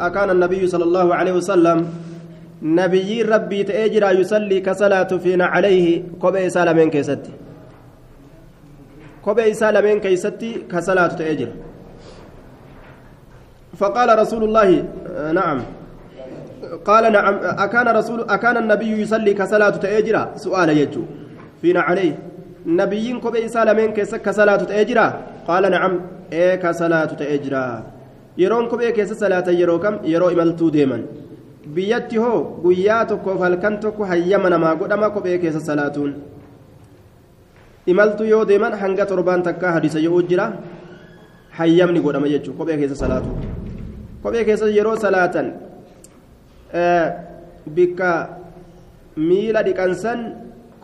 akaana nabiyyu sala allahu aleyhi wasalam nabiyyiin rabbii ta'ee jira yusallii ka salaatu fiina calayhi kophee isaa lameen keessatti kophee isaa lameen keessatti ka salaatu ta'ee jira فقال رسول الله نعم قال نعم أكان رسول أكان النبي يصلي كصلاة تأجرا سؤال يجو فينا عليه نبيين كوبي سالمين كصلاة تأجرا قال نعم إيه كصلاة تأجرا يرون كوبي كيس صلاة يرو كم يرو إمالتو ديما biyyatti hoo guyyaa tokkoof halkan tokko hayyama namaa godhama kophee keessa salaatuun imaltu yoo deeman hanga torbaan takka hadisa yoo jira hayyamni godhama jechuudha kophee keessa salaatu kophee keessa yeroo salaatan bikka miila dhiqansan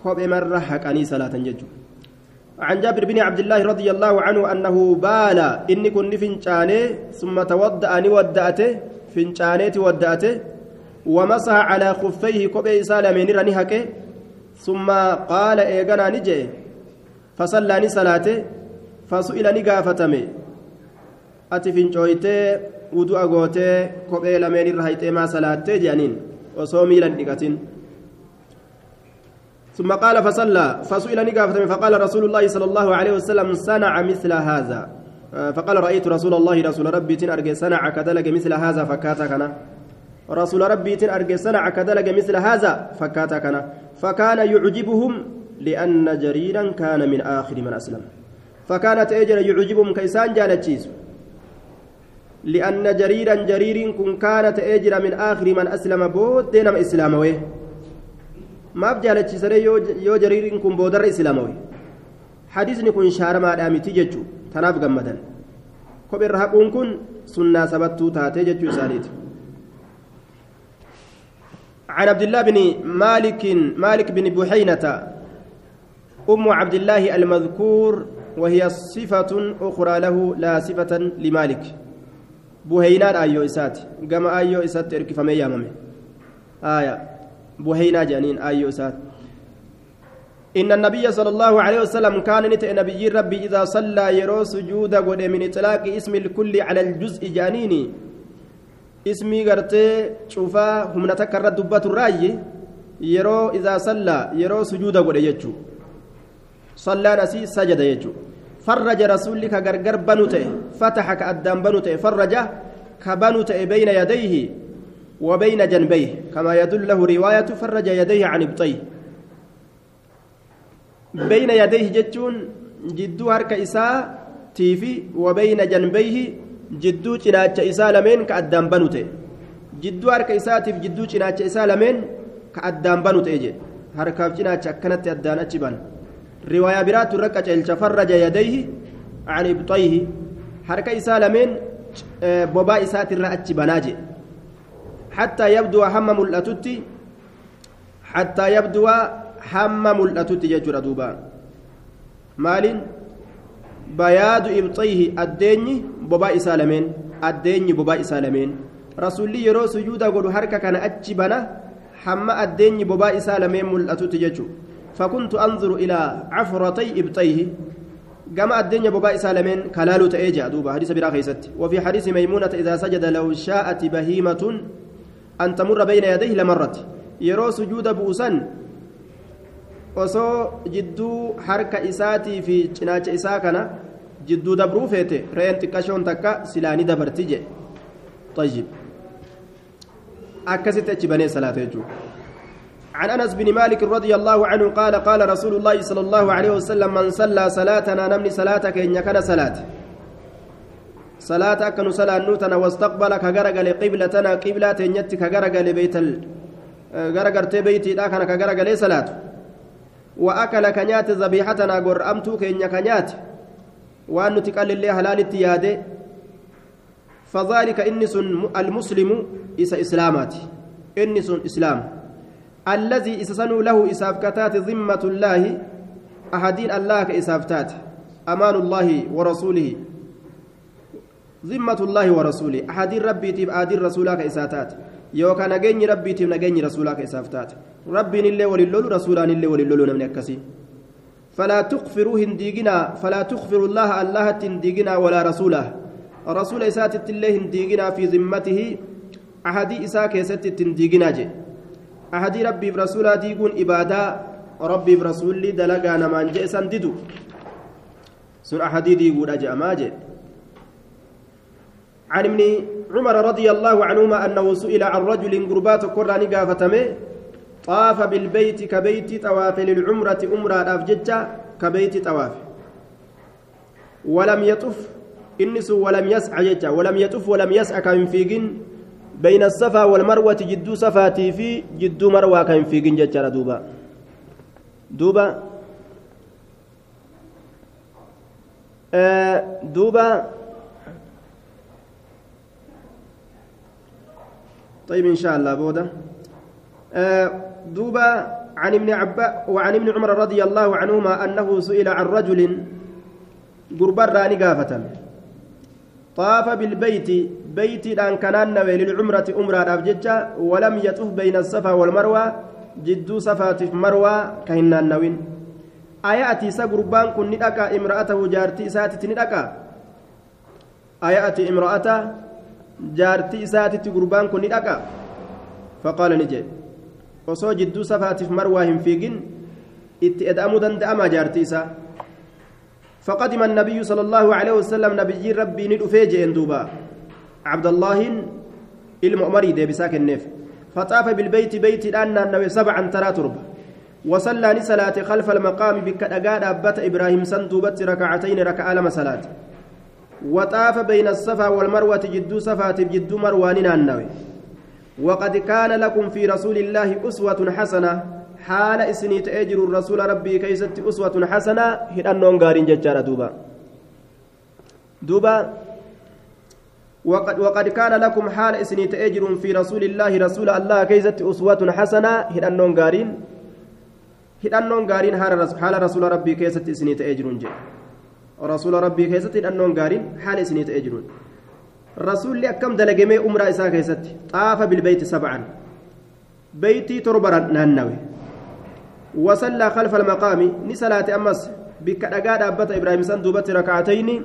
kophee marra haqanii salaatan jechuudha. عن جابر بن عبد الله رضي الله عنه أنه بال إني كن فنشانه ثم توضأ ودأته فنشانه ودأته ومسح على خفيه كوبي سالمين رني هكي ثم قال إيغانا نجي فصلى صلاته فسئل نقافتمي ati fincooytee wudu'a gootee kophee lameen irra hayxee maa salaattee jedhaniin osoo miilan dhiqatin ثم قال فصلى فسئل نقافة فقال رسول الله صلى الله عليه وسلم صنع مثل هذا. فقال رأيت رسول الله رسول ربي تنأرجي صنع كدلج مثل هذا فكاتا كنا. رسول ربي تنأرجي صنع كدلج مثل هذا فكاتا كنا. فكان يعجبهم لأن جريرا كان من آخر من أسلم. فكانت أجر يعجبهم كيسان جالتشيس لأن جريرا جرير كن كانت أجر من آخر من أسلم بود دينم إسلاموي بجالتش سري يو جرير كن بودر إسلاموي حديثني كن شارما دامتي ججو تناف غمدن. كبر حقون كن سنة سبتو تاتي ججو ساليت عن عبد الله بن مالك مالك بن بحينة. أم عبد الله المذكور وهي صفة أخرى له لا صفة لمالك. بوهينان أيو إسات. كما أيو إسات يامامي آية. بوهينا جانين أيو إسات إن النبي صلى الله عليه وسلم كان نتئ نبي ربي إذا صلى يرو سجود قد من إطلاق اسم الكل على الجزء جانيني. اسمي قرتي شوفا هم نتكرر دبة الرأي. يرو إذا صلى يرو سجود قد يجو. صلى نسي سجد يجو. فرج رسولك غرغر بنوته فتح كأدام بنوته فرج كبنوته بين يديه. وبين جنبيه كما يدل له رواية فرج يديه عن ابطيه. بين يديه جتون جدو هرك إساء تيفي وبين جنبيه جدو جناج إساء لمن كأدام بنوته. جدو هرك إساء تيف جدو جناج إساء لمن كأدام بنوته جي هركاف جناج كانت أدان أجبان رواية برات الركعة فرج يديه عن إبطيه. حركة إسالمين بوبا إسات الرأت بناجي حتى يبدو هم ملأتتي حتى يبدو هم ملأتتي يجر دوبا مال بياد إبطيه الديني بوبا إسالمين الديني بوبا إسالمين. رسولي يرو سجودا قد حركة كان أجبنا هم الديني بوبا إسالمين ملأتتي يجر فكنت أنظر إلى عفرتي إبطيه كما الدنيا بباء سالمين كلالو تأجى دوبا حديث برا خيست وفي حديث ميمونة إذا سجد لو شاءت بهيمة أن تمر بين يديه لمرت يرو سجود بوسن osoo jidduu harka isaatii fi cinaacha isaa kana jidduu dabruu feete re'een xiqqashoon takka silaanii dabarti طيب achi banee salaata jechuudha عن انس بن مالك رضي الله عنه قال قال رسول الله صلى الله عليه وسلم من صلى صلاتنا نمني صلاتك ان كان صلاه صلاة كن صلاة نوتنا واستقبل كغرغل قبلتنا قبلة نيت كغرغل بيت ال غرغرت بيتي دا كان كغرغل صلاة. وأكل كنيات ذبيحتنا غرمت كن كنيات. وأن تقل الله حلال التيادة. فذلك إنس المسلم إس إسلامات. إنس إسلام. الذي إسسنوا له إسافكتات ذمة الله. أحدين الله كإسافتات أمان الله ورسوله. ذمة الله ورسوله. أحدين ربي تيب أحدين رسولك إساتات يوكا نجيني ربي تيب نجيني رسولك إسافتات ربي نلي وللول رسولان نلي وللول نمن أكسي فلا تغفروا هنديقنا فلا تغفروا الله الله تنديقنا ولا رسوله. رسول إسات الله ديقنا في ذمته أحدي إسا كيست ديقنا جي. أحدي ربي برسولا ديقون إبادة ربي برسول دلقا نمان جئسا ددو سن أحدي ديقون أجأ ما عن ابن عمر رضي الله عنهما أنه سئل عن رجل قربات قراني قافتمه طاف بالبيت كبيت طواف للعمرة أمرة أفججة كبيت طواف. ولم يطف إنس ولم يسعى ججة ولم يطف ولم يسعى كم فيجن بين الصفا والمروة جدو صفاتي في جدو مروة كم فيجن ججة دوبا. دوبا. آه دوبا طيب إن شاء الله بودا آه دوبا عن ابن عباس وعن ابن عمر رضي الله عنهما أنه سئل عن رجل قربان راني قافة. طاف بالبيت بيت أن كان نوي للعمرة أمرة أبججة ولم يطف بين الصفا والمروة جدو صفا مروة كهنا النوين آيأتي سقربان كن ندكا امرأته جارتي ساتت ندكا آيأتي امرأته؟ جارتي ساتت قربان كن ندكا فقال نجي osoo jidduu safaatiif marwaa hin fiigin itti eda'amuu danda'ama jaartii isaa? فقدم النبي صلى الله عليه وسلم نبي ربي ندفي جين دوبا عبد الله المؤمري دي بساك النف فطاف بالبيت بيت الآن النبي سبعا ترى تربة وصلى لصلاة خلف المقام بك أقاد أبت إبراهيم سندوبت ركعتين ركع لما صلاة وطاف بين الصفا والمروة جدو صفا جدو مروان النبي وقد كان لكم في رسول الله أسوة حسنة. حال إسني تأجر الرسول ربي كيست أسوة حسنة. هدأنون قارين ججارة دوبا. دوبا. وقد, وقد كان لكم حال إسني تأجر في رسول الله رسول الله كيست أسوة حسنة. هدأنون قارين هدأنون قارين حال رسول ربي كيست إسني تأجر رسول ربي كيست هدأنون قارين حال إسني تأجرون rasuulli akkam dalagamee umraa isaa keessatti xaafa bilbeeyti sabcan beeytii torba naannawe wasallaa khalfa almaqaami ni salaate ammas bikka dhagaa dhaabbata ibraahim san duubatti raka'atayni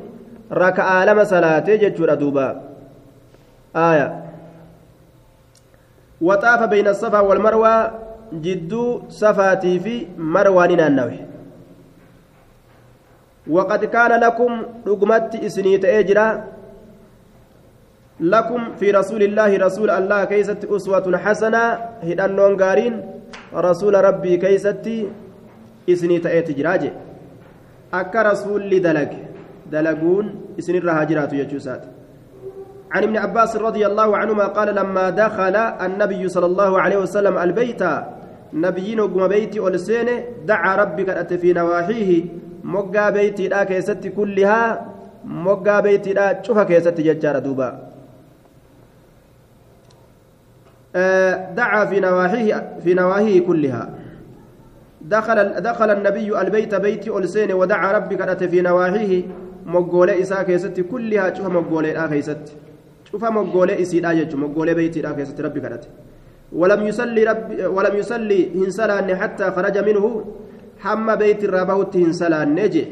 raka'aa lama salaatee jechuudha duuba aaya waxaafa bayna asafaa walmarwaa jidduu safaatii fi marwaa ni naannawe وقد كان لكم رقمت إسني تأجرا لكم في رسول الله رسول الله كيست أسوة حسنة هدأنون قارين رسول ربي كيست إسني تأتي جراجي أكا رسول دلق. دلقون إسني الرهاجرات يجوسات. عن ابن عباس رضي الله عنهما قال لما دخل النبي صلى الله عليه وسلم البيت نبيين وقم بيتي ألسين دعا ربك أت في نواحيه. لا كيست كلها مقا بيتي لا شوف كيست ججار دوبا دعا في نواحيه في نواحيه كلها دخل دخل النبي البيت بيت ألسين ودعا ربك أتى في نواحيه مقولة إساء كيست كلها شوف مقولة آخيست شوف مقولة إسيد آجج مقولة بيت آخيست ربك أتى ولم يصلي رب ولم يصلي هنسلان حتى خرج منه حم بيت الرابوت هنسلان نجي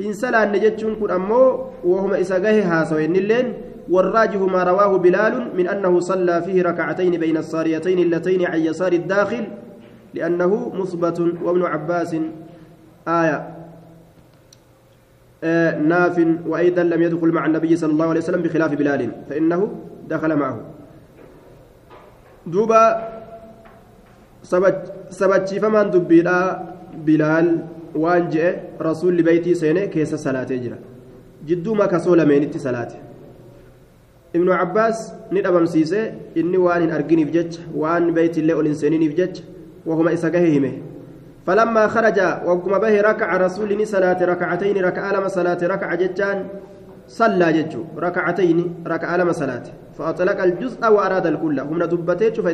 هنسلان نجتشون كن أمو وهم إساقه هاسوين اللين والراجح ما رواه بلال من أنه صلى فيه ركعتين بين الصاريتين اللتين عن يسار الداخل لأنه مثبت وابن عباس آية آه ناف وأيضا لم يدخل مع النبي صلى الله عليه وسلم بخلاف بلال فإنه دخل معه دوبا سبت فمن دبيلا وان جاء رسول بيتي سينه كيس صلاة جرا. جدو ما كسول مينتي صلاته ibnu cabbaas ni dhabamsiise inni waan hin arginiif jecha waan beeytillee ol hin seeniiniif jecha wahuma isa gahe hime فلما خرج وقم به ركع رسول صلاة ركعتين ركع لما صلاة ركع ججان صلى ججو. ركعتين ركع لما صلاة. فأطلق الجزء وأراد الكل. هم دبتي شوف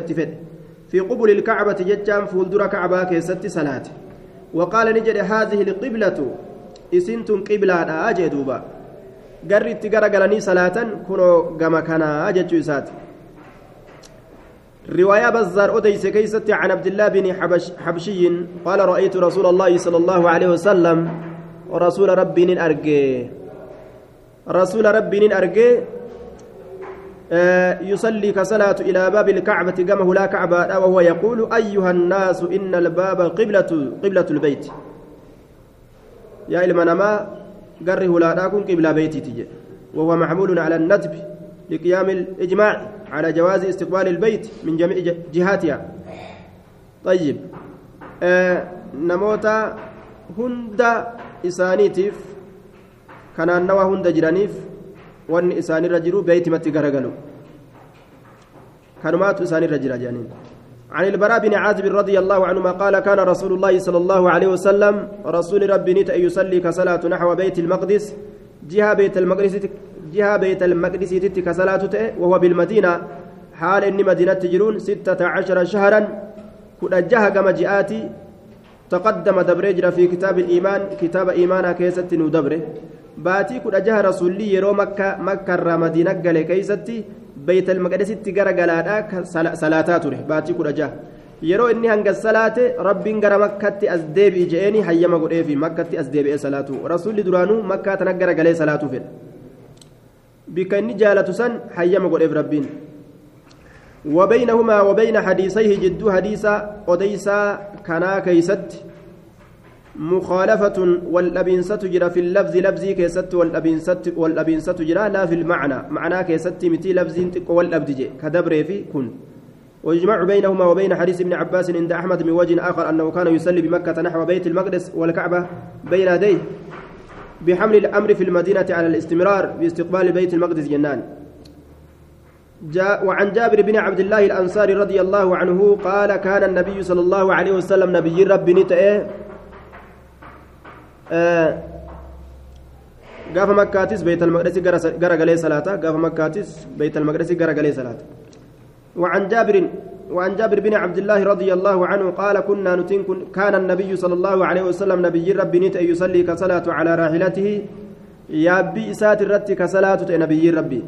في قبل الكعبة ججان فولدر كعبة كيست صلاة. وقال نجد هذه القبلة إسنتم قبلة أجدوبا garri itti garagalanii salaatan kunoo gama kanaa jechuu isaati رواية بزار أديس كيست عن عبد الله بن حبش حبشي قال رأيت رسول الله صلى الله عليه وسلم ورسول ربي أرجي رسول ربي أرجي يصلي كصلاة إلى باب الكعبة كما لا كعبة وهو يقول أيها الناس إن الباب قبلة قبلة البيت. يا إلمنما قره لا تكون قبلة بيتي تجي. وهو محمول على الندب لقيام الإجماع على جواز استقبال البيت من جميع جهاتها. طيب آه نموتا هند إسانيتيف كان نوى هند جرانيف إساني رجلو بيت متي غرغلو كانوا إساني رجل جانين عن البراء بن عازب رضي الله عنهما قال كان رسول الله صلى الله عليه وسلم رسول ربي نيت يصلي كصلاة نحو بيت المقدس جهة بيت المقدس جهة بيت المقدس كصلاة وهو بالمدينة حال إن مدينة تجرون ستة عشر شهرا كل جهة كما جاءتي تقدم دبريجر في كتاب الإيمان كتاب إيمانا كيست ندبره baatii kudha jaha rasuulli yeroo makka irraa madiina gale keeysatti beeytal maqdisitti gara galaadhaa salaataa ture baatii kudha jaha yeroo inni hanga salaate rabbiin gara makkatti as deebi'i je'eeni hayyama godheefi makkatti as deebi'ee salaatu rasuulli duraanuu makkaa tana gara galee salaatuu fedha bikka inni jaalatu san hayyama godheef rabbiin وبينهما وبين حديثيه جدو حديثا أديسا كنا كيست مخالفة والأبينسة جرى في اللفظ لفظي كيست والأبينسة والأبينسة جرى لا في المعنى. معنى كيست متي لفظ والأبدج كدبر في كن. ويجمع بينهما وبين حديث ابن عباس عند أحمد من وجه آخر أنه كان يصلي بمكة نحو بيت المقدس والكعبة بين يديه بحمل الأمر في المدينة على الاستمرار باستقبال بيت المقدس جنان. جاء وعن جابر بن عبد الله الأنصاري رضي الله عنه قال كان النبي صلى الله عليه وسلم نبي رب نتأه gaafa makkaatis beeyt almaqdisi gara galee salaata. Gaafa makkaatis beeyt almaqdisi gara galee salaata. وعن جابر وعن جابر بن عبد الله رضي الله عنه قال كنا نتين كان النبي صلى الله عليه وسلم نبي ربي نت يصلي كصلاة على راحلته يا بي الرت كصلاة نبي ربي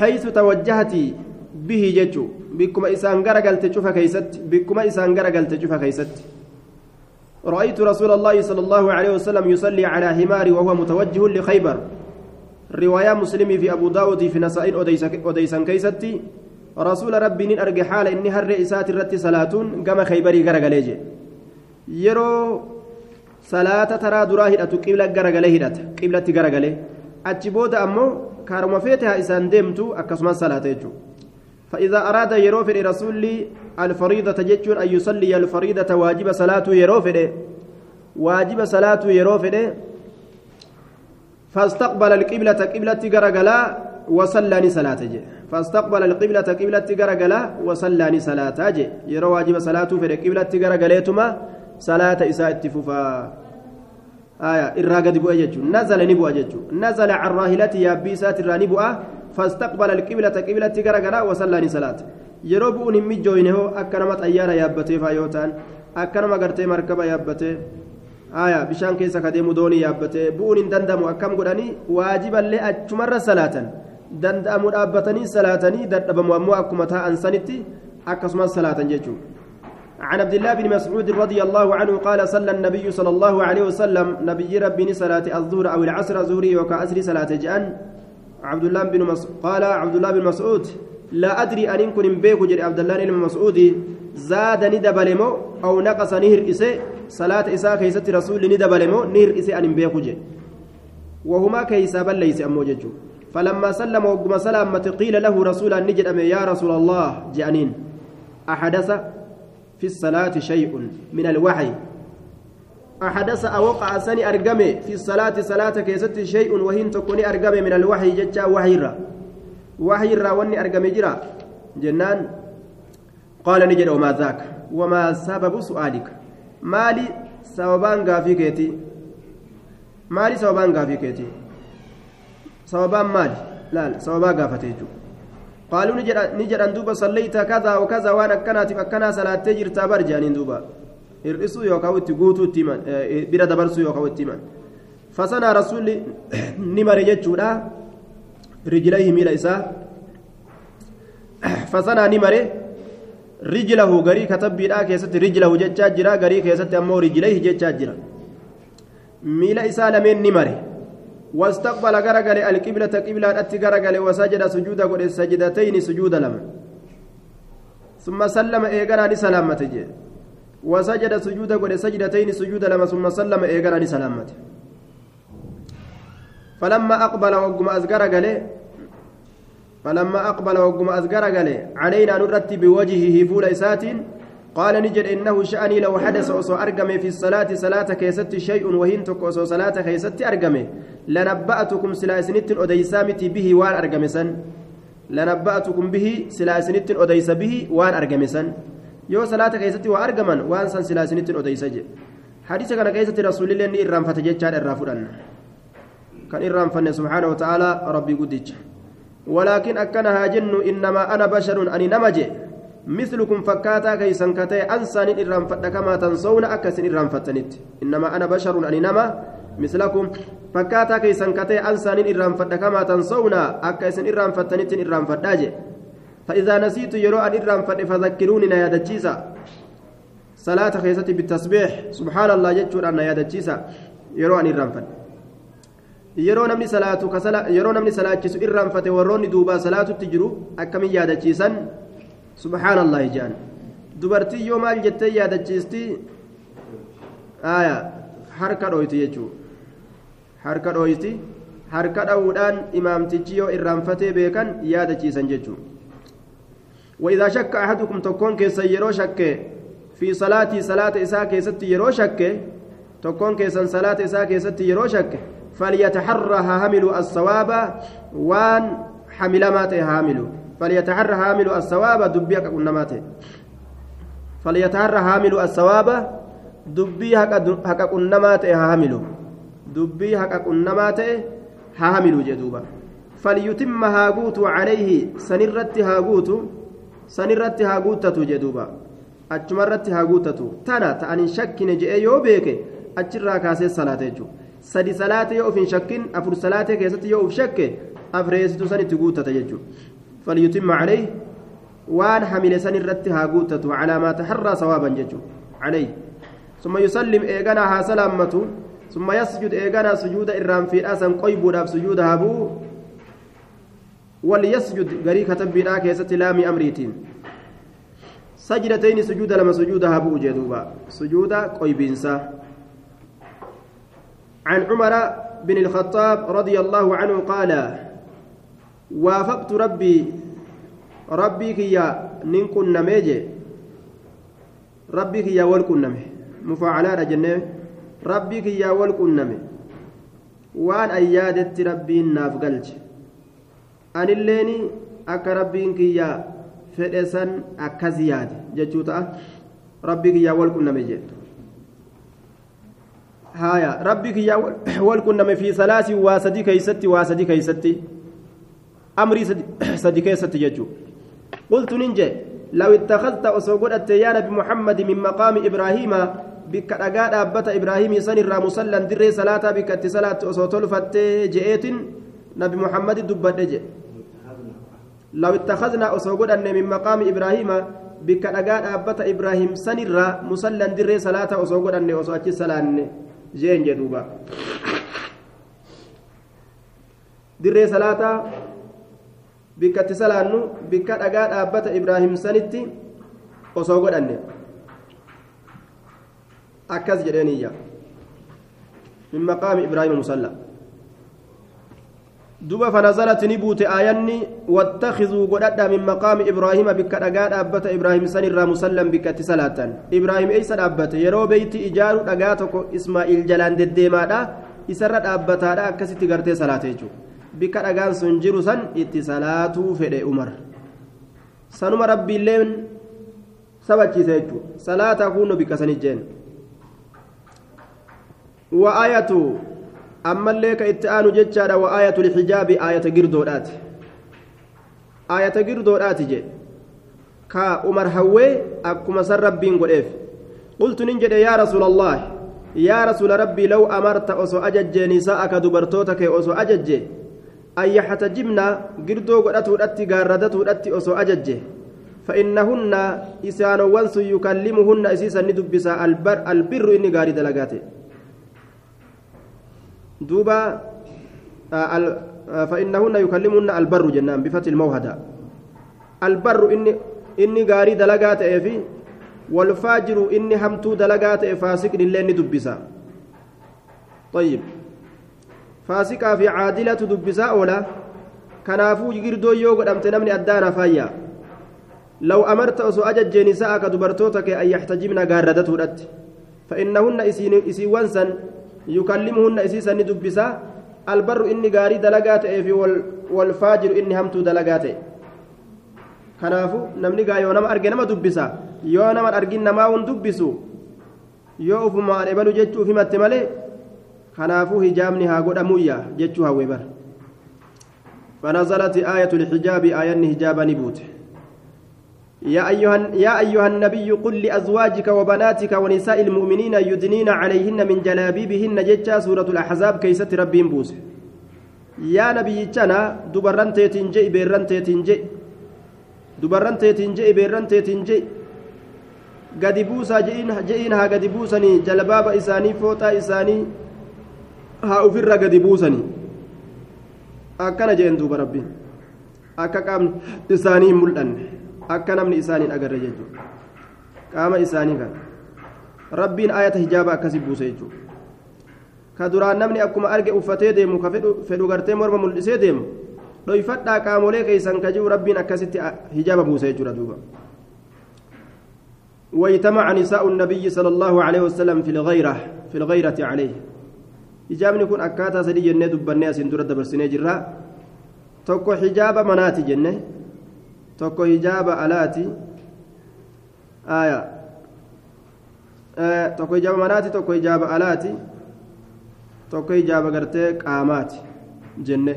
حيث توجهت به ججو بكما إسان غرقل تشوف كيست بكما إسان غرقل تشوف كيست رأيت رسول الله صلى الله عليه وسلم يصلي على حمار وهو متوجه لخيبر. رواية مسلمي في أبو داود في نسائل أديسان كيستي رسول ربي نين أرجع حال إني هر إسات الرت صلاتون كما خيبري غرغليج. يرو صلاة ترى دراه هدأت قبلة غرغلي هدأت قبلة غرغلي أتشبود أمو كارما فيتها إسان ديمتو أكسما صلاة يجو فإذا أراد يروفر رسول الفريضة جتشون أن يصلي الفريضة واجب صلاة يروفر. واجب صلاة يروفر. فاستقبل القبلة قبلة غرغلا وصلاني صلاة فاستقبل القبلة قبلة غرغلا وصلاني صلاة يرو واجب صلاة في قبلة غرغليتما صلاة إساء اتفوفا. آية إراغد بؤ نزل نبؤ نزل عن راهلتي يا بيسات الراني بؤ فاستقبل القبلة قبلة غرغرا وصلى صلاة xayyaara yaabbatee faa yoo ta'an akka nama gartee markaba yaabbatee aya bishaan keessa kadeemu doonii yaabbatee bu'uun hin dandamu akkam godhanii waajiballee achumarra salaatan danda'amu dhaabbatanii salaatanii dadhabamu ammoo akkuma taa'an sanitti akkasumas salaatan jechuudha عن عبد الله بن مسعود رضي الله عنه قال صلى النبي صلى الله عليه وسلم نبي ربي صلاة الظهر أو العصر زهري وكأسر صلاة جأن عبد الله بن مسعود قال عبد الله بن مسعود لا أدري أن كن بيكو جري عبد الله بن مسعود زاد ندبلمو أو نقص نهر إسي صلاة إساء كيست رسول ندبلمو نهر إسي أن بيكو جري. وهما كيسابا ليس أمو ججو. فلما سلم وقم سلامة قيل له رسول نجد يا رسول الله جانين أحدث في الصلاة شيء من الوحي. أحدث أوقع سني أرقمي في الصلاة صلاة كيست شيء وهين تكوني أرقمي من الوحي جتا وحيرا وحيرا واني أرقمي جرا. جنان. قال نجد وما ذاك؟ وما سبب سؤالك؟ مالي سببان غافي كيتي. مالي سببان غافي كيتي. سببان مالي. لا سببان غافتي قالوا نجد أن دوبا صليت كذا وكذا وأنا كانت فكنا صلاة تجر تابر جانين دوبا. Hir'isuu yookaan itti guutuu itti himan bira dabarsuu yookaan itti himan fasanaa rasuulli ni mare jechuudha rijilaihi miila isaa fasanaa ni mare rijlahu garii katabbiidhaa keessatti rijlahu jechaa jira garii keessatti ammoo rijilaihi jechaa jira miila isaa lameen ni mare واستقبل غرغل القبلة قبلة أتي غرغل وسجد سجود قد سجدتين سجود لما ثم سلم إيغانا لسلامته وسجد سجود قد سجدتين سجود لما ثم سلم إيغانا لسلامته. فلما أقبل وقم أزغر قال فلما أقبل وقم أزغر قال علينا نرتب بوجهه فول إسات قال نجد إنه شأني لو حدث أصو أرقمي في الصلاة صلاة كيست شيء وهين أصو صلاة كيست أرقمي. لنبأتكم سلاسنت أديسامتي به وان أرقمسا لنبأتكم به سلاسنت أديس به وان أرقمسا salaata keessatti waa argaman waan san silaasinitti odeysa je hadiisa kana keessatti rasuulillee ni irraanfate jechaadha irraa fudhanna kan irraanfanne subxaana wataaalaa rabbii guddicha walaakin akkana jennu innamaa ana basharun ani nama je مثلكم فكاتا كيسن كتاي أنسان إرام فدكما تنسون أكسن إرام فتنت إنما أنا بشر أني نما مثلكم فكاتا كيسن كتاي أنسان إرام فدكما تنسون أكسن إرام فتنت إرام فداجي فإذا نسيت يرو أن إرام فذكروني نيا دجيسا صلاة خيستي بالتسبيح سبحان الله جتشور أن نيا دجيسا يرو أن إرام فد yeroo namni salaatu yeroo namni salaachisu irraanfate warroonni duubaa salaatutti jiru akkamiin yaadachiisan subhaanallah jaan dubartii yoo maal jettee yaadachiisti aya harka dhooyti jechuu harka dhooyti harka dha'uudhaan imaamtichi yoo irraanfatee beekan yaadachiisan jechuu وإذا شك أحدكم تكون كيسا يرو شك في صلاتي صلاة إساء كيست يرو شك تكون كيسا صلاة إساء كيست يرو شك فليتحرى هامل الصواب وان حمل ماته هامل فليتحرى هامل الصواب دبي كنا ماته فليتحرى هامل الصواب دبي هكا كنا ماته هامل دبي هكا كنا ماته هامل جدوبا فليتم هاغوت عليه سنرت هاغوت سنرت هاغوتة جدوبا أجمرت هاغوتة تنا تأني شك نجئ يو بيك أجرا كاسي صلاة جدوبا sadi salaate yoo of hin shakkin afur salaatee keessatti yoo of shakke afreessitu sanitti guuttata jechuudha falyutimma calee waan hamile san irratti haa guuttatu calaa maa taharraa sawaaban jechuudha calee summa yusallim eeganaa haa salaammatu summa yasjud eeganaa sujuuda irraan fiidhaa san qoybuudhaaf sujuuda haa bu'u وليسجد غري كتب بلا كيست لام أمريتين. سجدتين سجود لما سجود هبو جدوبا. سجود قيبينسا عن عمر بن الخطاب رضي الله عنه قال وافقت ربي. ربي كيا ننكن نميجي. ربي كيا والكن نمي. مفاعلة جنة. ربي كيا والكن نمي. waan ayyaadetti rabbiin anilleeni akka rabbiin kiyya fedhe san akkas yaade jechuu ta'a. Rabbii kiyyaa wal qunname jedhu هايا ربك يا والكن في ثلاث واسدي كيستي واسدي كيستي أمري سدي كيستي يجو قلت ننجي لو اتخذت أسوغود التيان بمحمد من مقام إبراهيم بك أقاد أبت إبراهيم سنر مسلا دري صلاة بك اتصالات أسوتول فتي جئت نبي محمد دبت جئ لو اتخذنا أسوغود من مقام إبراهيم بك أقاد أبت إبراهيم سنر مسلا دري صلاة أسوأتي سلاني jeen jedhuuba dirree salaataa bikkatti salaannu bikka dhagaa dhaabbata ibraahim sanitti osoo godhanne akkas jedheeniyya min maqaami ibraahima musalla duba buute aayanni wattakizuu godhadha min maqaami ibraahima bikka dhagaa dhaabbata ibraahim san irraa musallan bikkatti salaatan ibraahim eeysa dhaabbate yeroo beeyti ijaaru dhagaa tokko ismaa'iil jalaan deddeemaadha isarra dhaabbataadha akkasitti gartee salaate jechuudha bikka dhagaan sun jiru san itti salaatuu fedhe umar sanuma rabbiilleen sabachiise jechuudha salaataa kunno bikka sanijjeen wa'aayatu ammallee ka itti aanu jechaadha wa aayatul xijaabi aayata girdoodhaati aayata girdoodhaati je ka umar hawwee akkuma san rabbiin godheef qultu nin jedhe yaa rasuula allaahi yaa rasuula rabbii law amarta osoo ajajjee nisaa'aka dubartoota kee osoo ajajje an yaxtajibna girdoo godhatuudhatti gaarradatuudhatti osoo ajajje فإنهن إسان وانس يكلمهن إسيسا ندبسا البر البر إني غاري دلقاته duuba فإنهن يكلمن البر جنان بفتح الموهدة البر إني إني غاري دلقات إيفي والفاجر إني همتو دلقات فاسق لله دبسا. طيب. فاسقا في عادلة دبسا أولا كنافو جردو يوغو دمت نمني أدانا فايا. لو أمرت أسو أجج نساءك دبرتوتك أن يحتجبن غاردته رت فإنهن إسي وانسا يكلمهن إسيسا ندبسا البر إني غاري دلقات في والفاجر إني همتو دلقات kanaafu namni gaa yoo nama arge nama dubbisa yoo nama argin namaa hun dubbisu yoo ufumaan ebalu jechuuf himatte malee kanaafuu hijaabni haa godhamuyya jechuu hawwe bara فنزلت آية الحجاب آية حجاب نبوت يا أيها يا أيها النبي قل لأزواجك وبناتك ونساء المؤمنين يدنين عليهن من جلابيبهن جتشا سورة الأحزاب كيست ربهم بوس يا نبي جنا دبرن تيتنجي بيرن تيتنجي دبرن تيتنجي بيرن تيتنجي gadi buusaa je'iin haa gadi buusanii jalbaaba isaanii fooxaa isaanii haa ufirra gadi buusanii akkana jeen duuba rabbiin akka qaamni isaanii hin akka namni isaaniin agarre jechuudha qaama isaanii kan rabbiin ayata hijaaba akkasi buuse jechuudha ka duraan namni akkuma arge uffatee deemu ka fedhu gartee morma mul'isee deemu dhoyfadhaa qaamolee keeysan ka jiru rabbiin akkasitti hijaaba buuse jechuudha duuba. ويتمع نساء النبي صلى الله عليه وسلم في الغيرة في الغيرة عليه hijaabni kun akkaataa sadii jennee dubbannee asiin dura dabarsinee jirra tokko hijaaba manaati jenne tokko hijaaba alaati aya tokko hijaaba manaati tokko hijaaba alaati tokko hijaaba gartee qaamaati jenne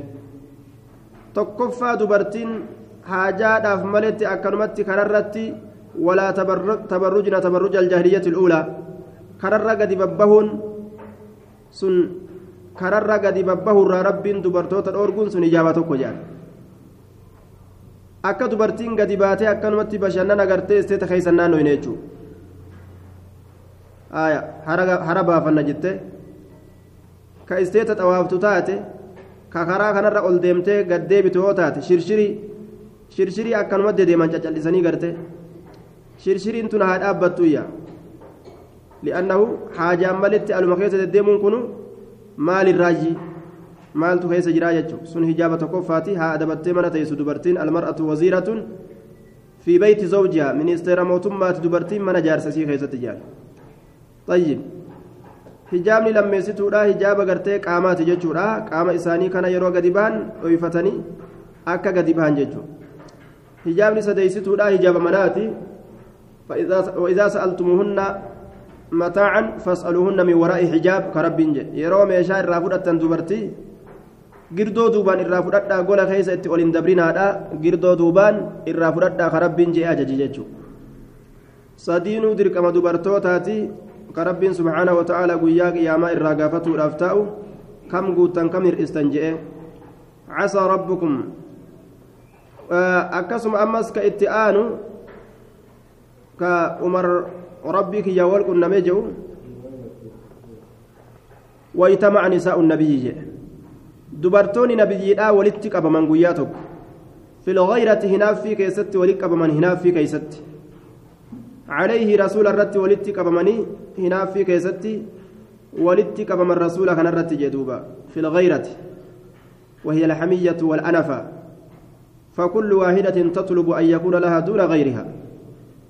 tokkoffaa dubartiin haajaadhaaf maletti akkanumatti kanarratti ولا تبرجنا تبرج الجاهلية الأولى كرر قد ببهن سن كرر قد ببهن رب دبرتوت الأورجون سن إجابة كجان akka dubartiin gadi baatee akkanumatti bashannana agartee isteeta keessan naannoo hin jechuun hara baafanna jette. Ka isteeta xawaaftu taate ka karaa kanarra ol deemtee gad deebitu yoo taate shirshirii shirshirii akkanumatti deeman caccallisanii gartee. shirshiriin tun haa dhaabbattuyya li'annahu haajaan malitti aluma keessa deddeemuun kunu maalirraayyi maaltu keessa jiraa jechuudha sun hijaaba tokkoffaati haa adabattee mana teessu dubartiin almar'atu waziiratun fi beeyti zawjihaa ministeera mootummaati dubartiin mana jaarsasii keessatti jaal tayyib hijaabni lammeessituudha hijaaba gartee qaamaati jechuudha qaama isaanii kana yeroo gadi ba'an dhoyfatanii akka gadi ba'an jechuudha hijaabni sadeessituudha hijaaba manaati وإذا سألتموهن متاعا فاسألوهن من وراء حجاب كرب يرو ميشا الرافودة دبرتي girdoo duubaan irraa fudhadhaa gola keessa itti ol hin dabrinaadha girdoo duubaan irraa fudhadhaa ka rabbiin jee ajaji jechuudha sadiinuu dirqama dubartootaati ka rabbiin subhaanahu wa ta'aala guyyaa qiyaamaa irraa gaafatuudhaaf taa'u kam guuttan kam hir'istan je'e casaa rabbukum akkasuma ammas ka itti aanu ka umar rabbii kiyya wal qunnamee jedhu waytamaca nisaa'u nabiyyi jedhe dubartoonni nabiyyiidhaa walitti qabaman guyyaa tokko filgayrati hinaaffii keessatti walitti qabaman hinaaffii keeysatti calayhi rasuula irratti walitti qabamanii hinaaffii keessatti walitti qabaman rasuula kanarratti jedhuuba filgayrati وهي الحمية والأنفة فكل واحدة تطلب أن يكون لها دون غيرها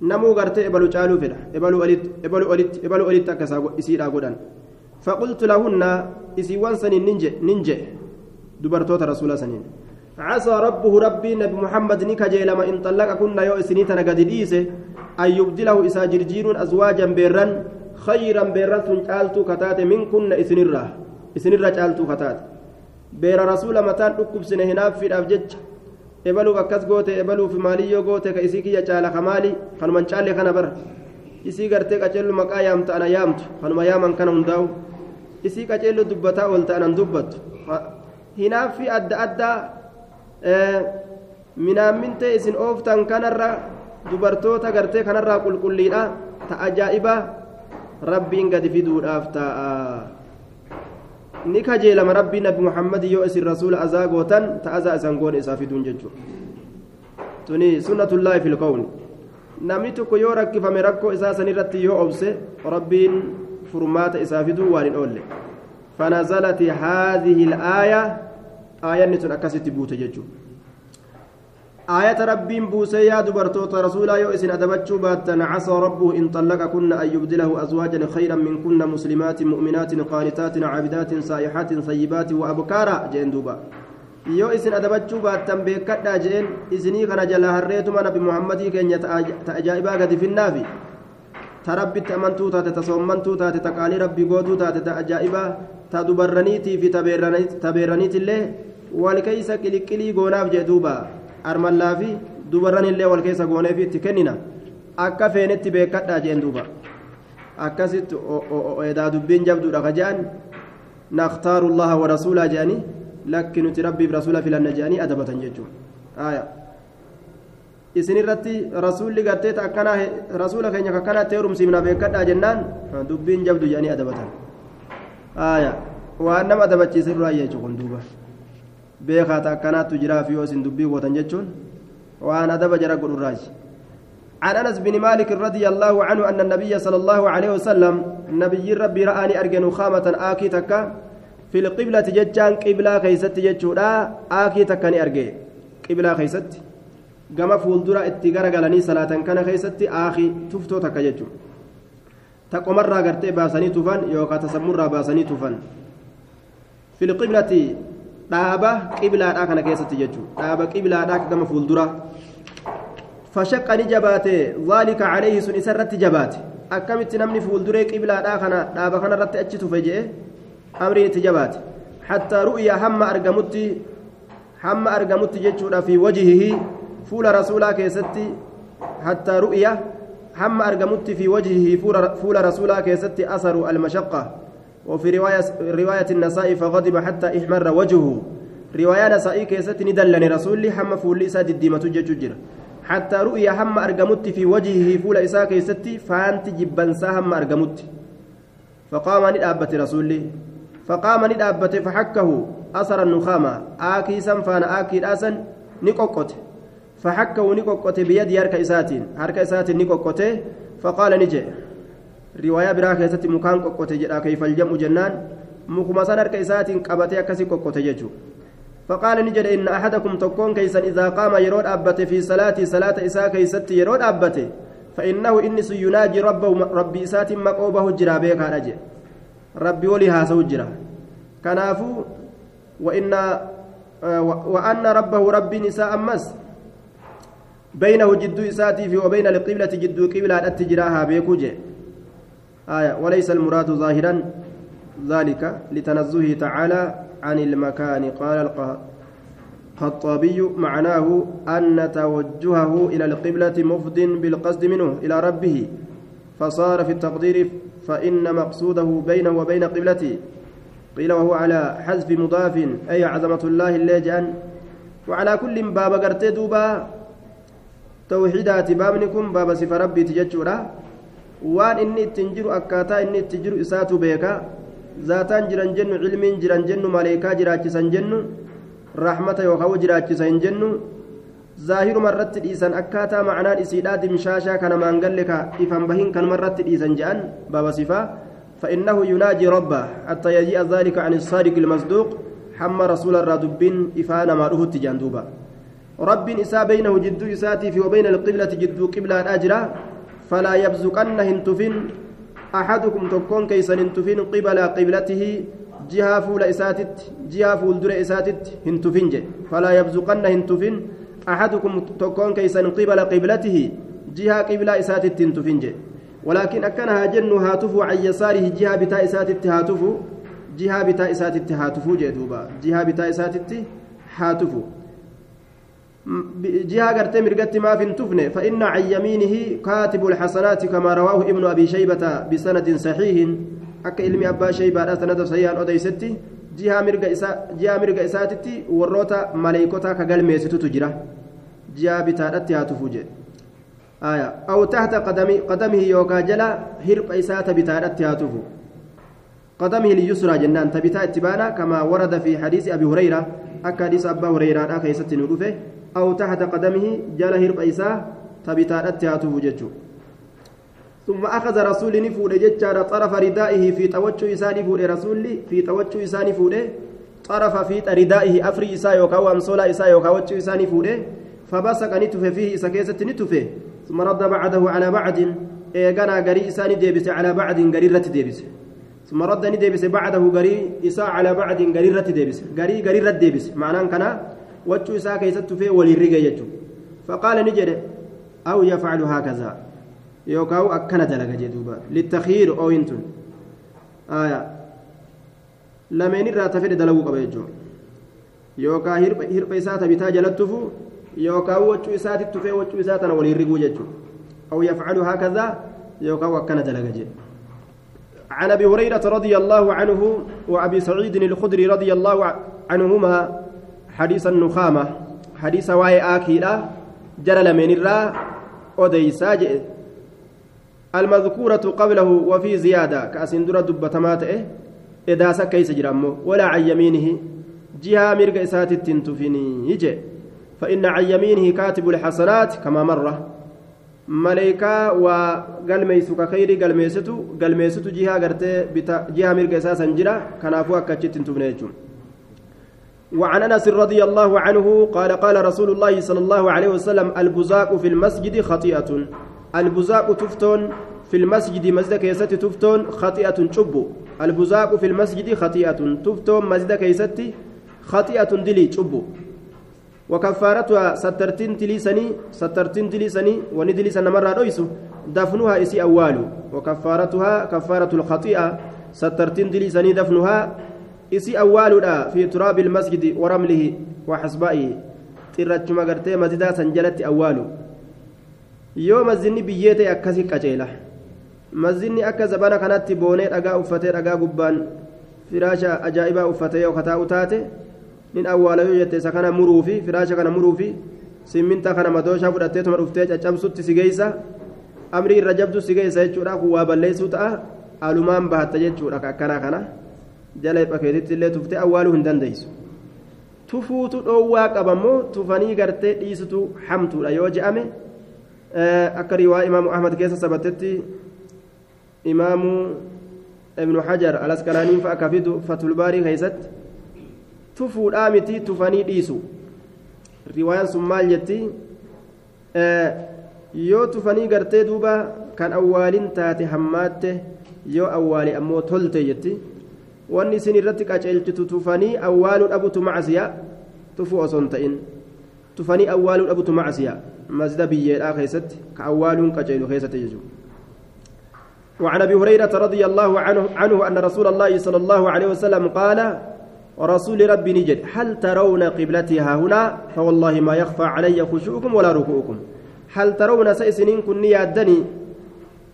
namuu gartee ebalu caaluu fedha ebaluu olitti ebaluu olitti ebaluu olitti akkasaa isiidhaa godhan faqultu lahunna isiiwwan saniin ninje dubartoota rasuula saniin عسى ربه ربي نبي محمد نكجيلما إن طلقكن يو إسنيتنا قد ديسه أن يبدله إسا جرجير أزواجا بيرا خيرا بيرا تنقالتو كتات منكن إسنرة إسنرة جالتو كتات بير رسول متان أكب سنهناف في الأفجج ebaluuf akkas goote ebaluuf maaliyyoo goote ka isii kiyya caala ka maali kanuman caalle kana bara isii gartee qaceellu maqaa yaamta ana yaamtu kanuma yaaman kana hundaa'u isii qaceellu dubbataa ol ta'anan dubbattu hinaaffii adda addaa minaammintee isin ooftan kanarra dubartoota gartee kanarraa qulqulliidha ta ajaa'ibaa rabbiin gadi fiduudhaaf ta'a ni kajeelama rabbii nabi muhammadi yoo isin rasuula azaa gootan ta azaa isan goone isaa fiduun jechuudha tuni sunnatullaahi fil qawni namni tokko yoo rakkifame rakkoo isaa sanirratti yoo obse rabbiin furmaata isaa fiduu waan hin oolle فنزلت هذه الآية آية نتن أكست بوت ججو آية ربين بوسي يا دبرتوت رسولا يو إسن أدبتشو باتن عسى ربه إن طلقكن أن يبدله أزواجا خيرا منكن مسلمات مؤمنات قانتات عابدات سائحات طيبات وأبكارا جين دوبا yoo isin adabachuu baattan beekadhaa jeen isinii kana jala harreetuma nabi muhammadii keenya ta ajaa'ibaa gadi finnaafi ta rabbitti amantuu taate ta soommantuu taate ta qaalii rabbii gootuu taate ta ajaa'ibaa ta dubarraniitii fi tabeerraniitillee wal keeysa qiliqqilii goonaaf jee duuba armallaa fi dubarranillee wal keessa gooneef itti kennina akka feenetti beekadhaa jeen duuba akkasitti edaa dubbiin jabduudha ka je'an naktaaru llaha wa rasuulaa je'anii lakki nuti rabbiif rasuula filanna je'anii adabatan jechuudha isin irratti rasuulli gartee akkanaa rasuula keenya kakkanaatti heerumsiifna beekadhaa jennaan dubbiin jabdu je'anii adabatan waan nama adabachiisan irraa jechuun duuba beekaata akkanaattu jiraaf yoo isin dubbii gootan jechuun waan adaba jara godhurraaji عن انس بن مالك رضي الله عنه ان النبي صلى الله عليه وسلم نبي ربي رآني ارجن خامة آكي تكا في القبلة جتان قبلة كيست جتشودا آكي تكني ارجي قبلة كيست gama fuuldura itti garagalanii salaatan kana keessatti aakii tuftoo takka jechuun taqomarraa gartee baasanii tufan yookaan tasammurraa baasanii tufan filqiblati dhaaba qiblaadhaa kana keessatti jechuun dhaaba qiblaadhaa gama fuuldura fashaqqa ni jabaate zaalika calayhi sun isarratti jabaate akkamitti namni fuulduree qiblaadhaa kana dhaaba kanarratti achi tufe jee amriin itti jabaate hattaa ru'ya hamma argamutti hamma argamutti jechuudha fi wajihihii fuula rasuulaa keessatti hattaa ru'ya hamma argamutti fi wajhihi fuula rasuulaa keessatti asaru almashaqqa وفي رواية رواية النساء فغضب حتى احمر وجهه. رواية نسائي كيست ندلني رسولي حم فول إسا الديمة ججر حتى رؤيا هم أرجمت في وجهه فول إسا كيست فانت جبنسا هم أرجمت فقام ندابت رسولي فقام ندابت فحكه أثر النخامة. آكيسا فأنا آكي راسا نقوقت فحكه نقوقت بيد يرك إساتين. هرك إساتين نقوقت فقال نجي. رواية براك يستي مكان قوقت جدا كيف الجمع جنان مكما سنرك إساتين قبتي أكسي قوقت ججو فقال نجد إن أحدكم تكون كيسا إذا قام يرود أبت في صلاة صلاة إساء كيست يرود أبت فإنه إنس يناجي ربه ربي إسات مقوبه جرا بيك رجع ربي ولي هاسو جرا كنافو وإن وأن ربه ربي نساء أمس بينه جد إساتي وبين القبلة جد قبلة أتجراها بيكوجي آية وليس المراد ظاهرا ذلك لتنزهه تعالى عن المكان. قال الخطابي معناه أن توجهه إلى القبلة مفض بالقصد منه إلى ربه فصار في التقدير فإن مقصوده بينه وبين قبلته. قيل وهو على حذف مضاف أي عظمة الله الليجان وعلى كل باب قرتي دوبا توحيدات بابنكم باب صف ربي تججورا وان إني تنجر أكاتا إني تنجر إساتو بيكا zaataan jiran jennu cilmiin jiran jennu maleekaa jiraachisan jennu rahmata yookaan jiraachisa hin jennu zaahiruma irratti dhiisan akkaataa macnaan isiidhaa dimshaashaa kana maangalle ka ifan bahin kanuma irratti dhiisan je'an baaba sifaa فإنه يناجي ربه حتى يجيء ذلك عن الصادق المصدوق حمى رسول الرادبين إفانا ما رهت جندوبا رب إسا بينه جد إساتي في وبين القبلة جد قبلة الأجرة فلا يبزقن هنتفن أحدكم تكون كيسن هنتفن قبل قبلته جهة فول إساتت جهة فول در إساتت هنتفن فلا يبزقن هنتفن أحدكم تكون كيسن قبل قبلته جهة قبلة إساتت هنتفن ولكن أكنها جن هاتف عن يساره جهة بتاء إساتت هاتف جهة بتاء إساتت هاتف جدوبا جهة بتاء إساتت هاتف جهة قرتي مرقت ما في تفنه فإن عن يمينه كاتب الحسنات كما رواه ابن أبي شيبة بسند صحيح. أك علم أبا شيبة سند صحيح أديستي جهة مرقة إسا جهة مرقة إساتتي وروتا ملائكتا كقل ميستو تجرى جهة بتاء هاتف آية. أو تحت قدمي قدمه يوكا جلا هرب إسات بتاء هاتف قدمه اليسرى جنان تبتا اتبانا كما ورد في حديث أبي هريرة. أكا حديث أبا هريرة أكا يستن أو تحت قدمه جل هرب إيسا تبتا أتياته ججو. ثم أخذ رسول نفود ججار طرف ردائه في توجه إساني فود رسول في توجه إساني فود طرف في ردائه أفري إسا يوكا وأمصولا إسا يوكا وجه إساني فود فبسق نتفه فيه إسا كيست نتفه ثم رد بعده على بعد إيغانا غري إساني ديبس على بعد غري رت ديبس. ثم رد نديبس بعده غري إسا على بعد غري رت ديبس غري رت ديبس. معناه كنا وجه إسا كيست فيه ولي رجع فقال نجد أو يفعل هكذا dalaga jee duuba littakiir ooyintun lameen irraa ta fedhe dalaguu qaba jechuudha yookaan hirpha isaa tabitaa jalattufu yookaan waccuu isaatti tufee waccuu isaa tana waliin riguu jechuudha أو يفعل هكذا يوكا وكان دلجة عن أبي هريرة رضي الله عنه وأبي سعيد الخدري رضي الله عنهما حديث النخامة حديث واي آكيلا جرى لمن الرا أديسا المذكورة قبله وفي زيادة كأسندرة دبتمات إيه إداسة كيس جرامو ولا عن يمينه جهة مرق إسات التنتفني يجي فإن عن يمينه كاتب الحسنات كما مرة ملائكة وقلميسك خيري قلميستو قلميستو جهة قرتي جهة مرق إساسا جرا كنافوها كتشت تنتفني وعن أنس رضي الله عنه قال قال رسول الله صلى الله عليه وسلم البزاق في المسجد خطيئة. البزاق تفتون في المسجد مسجد كيست تفتون خطيئة شبو البزاق في المسجد خطيئة تفتون مسجد كيست خطيئة دلي شبو وكفارتها سترتين تليسني سترتين تليسني وندلي سنمر رويسو دفنها إسي أول وكفارتها كفارة الخطيئة سترتين تليسني دفنها إسي أول في تراب المسجد ورمله وحسبائه ترتش مغرتي مسجدا سنجلت أول yoo mazinni biyyee ta'e akkasii qaceela mazinni akka zabana kanatti boonee dhagaa uffatee dhagaa gubbaan firaasha ajaa'ibaa uffatee yoo kataa'u taate nin awwaala yoo jette isa kana muruufi firaasha kana muruufi simminta kana madooshaa fudhatteetuma dhuftee caccabsutti si geeysa amrii irra jabdu si geeysa jechuudha kun waa balleessuu ta'a alumaan bahatta jechuudha akkanaa kana jala hiphakeetitti illee tuftee awwaaluu hin dandeeysu tufuutu dhoowwaa qabammoo tufanii gartee dhiisutu hamtuudha yoo je'ame akka riwaa imaamu ahmad keessa sabatetti imaamu ibnu hajar alaskalaaniin fa akka fidu fatulbaarii keeysatti tufuudhaa miti tufanii dhiisu riwaayaan sun maal jetti yoo tufanii gartee duuba kan awwaalin taate hammaatte yoo awwaale ammoo tolte jetti wanni isin irratti qaceelchitu tufanii awwaaluu dhabutu macsiya tufu osoon ta'in. Tufanii awwaaluu dhabutu macsiya مسجد بيئة خيست كأوال كجيل خيست يجو وعن أبي هريرة رضي الله عنه عنه أن رسول الله صلى الله عليه وسلم قال ورسول ربي نجد هل ترون قبلتي ها هنا؟ فوالله ما يخفى علي خشوعكم ولا ركوعكم. هل ترون سيسنين كن نيادني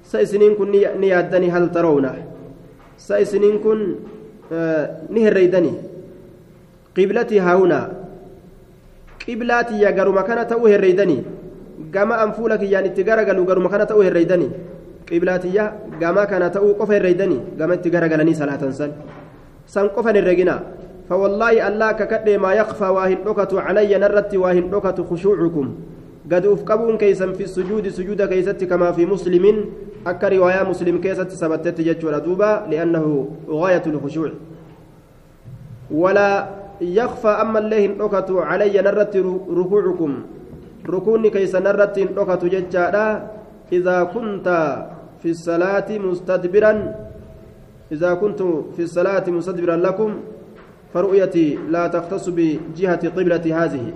سيسنين كن نيادني هل ترون؟ سيسنين كن آه نهريدني قبلتي ها هنا قبلاتي يا غرما كان تو هريدني gama an fuula kiyyaan itti garagalu garuma kana ta'uu herreeydanii qiblaatiyya gama kana ta'uu qofa herreeydanii gama itti garagalanii salaatan san san qofan herregina فوالله الله ككد ما يخفى واهن دكت علي نرت واهن دكت خشوعكم قد أفقبون كيسا في السجود سجود كيست كما في مسلم أكا رواية مسلم كيست سبتت جج دوبا لأنه غاية الخشوع ولا يخفى أما الله دكت علي نرت ركوعكم rukuunni keeysanarratti hin dhokatu jechaadha. Idaa kunta fi salaati mustadbiran إذا كنت في الصلاة مستدبرا لكم فرؤيتي لا تختص بجهة قبلة هذه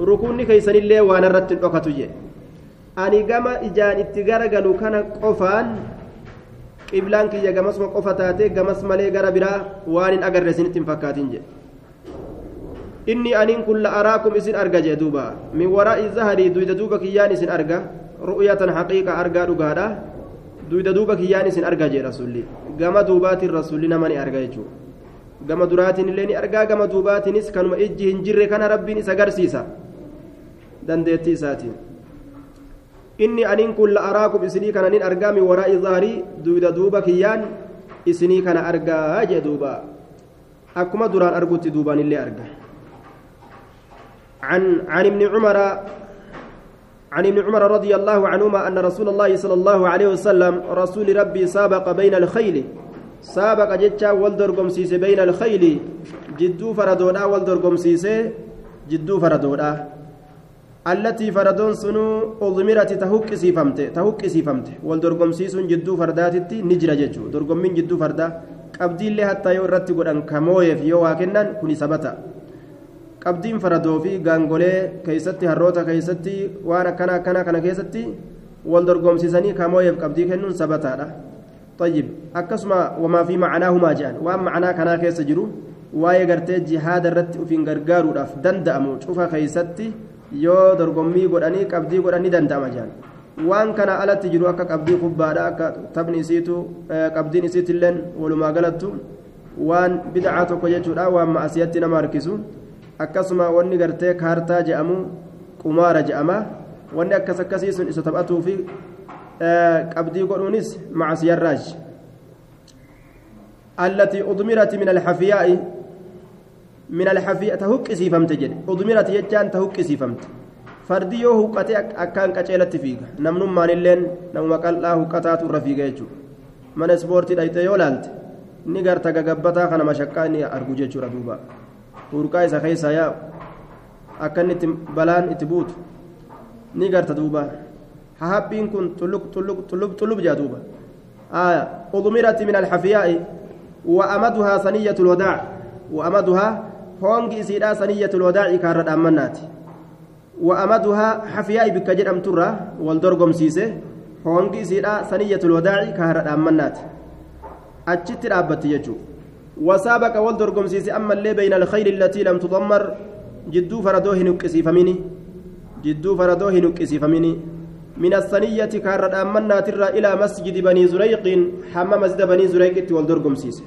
ركوني كيسن الله وأنا رت الأكتجي أني جما إجان اتجارة كان قفان قبلان كي جمس ما قفتاتي جمس مالي جرا برا وان أجر رسنت فكاتين جي inni aniin kun la araakum isin arga jee duuba min waraa'i zaharii duyda duuba kiyyaan isin arga ru'yatan haqiiqa argaa dhugaadha duyda duuba kiyyaan isin arga jee rasulli gama duubaatiin rasulli nama ni arga jechuudha gama duraatiin illee ni argaa gama duubaatiinis kanuma ijji hin jirre kana rabbiin isa agarsiisa dandeettii isaatiin inni aniin kun la araakum isinii kana nin argaa min waraa'i zaharii duyda duuba kiyyaan isinii kana argaa jee duuba akkuma duraan argutti duubaan illee arga عن عن ابن عمر عن ابن عمر رضي الله عنهما أن رسول الله صلى الله عليه وسلم رسول ربي سابق بين الخيل سابق جتا والدرقم سيسي بين الخيل جدو فردودا والدرقم سيسي جدو فردودا التي فردون سنو أضمرت تهك سيفمت تهك سيفمت والدرقم سيسون جدو فرداتتي نجرة جتشو درقم من جدو فردا قبدي اللي حتى يورتي قدن كمويف يو واكنن كوني سبتا qabdiin faradoo fi gaangolee keeysatti harroota keeysatti waan akkana akkana kana keessatti wal dorgomsiisanii kamooyeef qabdii kennuun sabataadha طيب akkasuma wamaa fi macnaahumaa jedhan waan macnaa kanaa keessa jiru waa'ee gartee jihaada irratti ufiin gargaaruudhaaf danda'amu cufa keeysatti yoo dorgommii godhanii qabdii godhanii danda'ama jaan. Waan kana alatti jiru akka qabdii kubbaadha akka tabni isiitu eh, qabdiin isiitti illeen walumaa galattu. Waan bidacaa tokko jechuudha waan ma'asiyatti nama harkisu. Akkasuma wanni gartee kaartaa je'amu qumaara je'ama. Wanni akkas akkasii sun isa taphatuu fi eh, qabdii godhuunis macasiyarraaji allatii udmirati min alxafiyaa'i من الحفياء تهك سيفمت جد. أضمرت يجان تهك سيفمت فردي يو هكتي أكان كتشيلت فيك. نمن مان اللين نمو مقال لا هكتات الرفيق يجو. من سبورتي دايت يولالت نيغر تغغبتا خنا مشكاني أرجو جيشو ردوبا hurqaa isa keessa yaa akka inni balaan itti buutu ni garta duuba hahaphiin kun xullub jaa duuba آية. أضمرت من الحفياء. وأمدها سنية الوداع. وأمدها هونج إسيدا سنية الوداع كارد أمنات وأمدها حفياء بكجر أمترة والدرقم سيسه هونج إسيدا سنية الوداع كارد أمنات أجت رابط يجو وسابق والدرقم سيسي أما اللي بين الخيل التي لم تضمر جدو فردوه نكسي فمني جدو فردوه نكسي فمني من الثنية كارد أمنا ترى إلى مسجد بني زريق حمى مسجد بني زريق والدرقم سيسي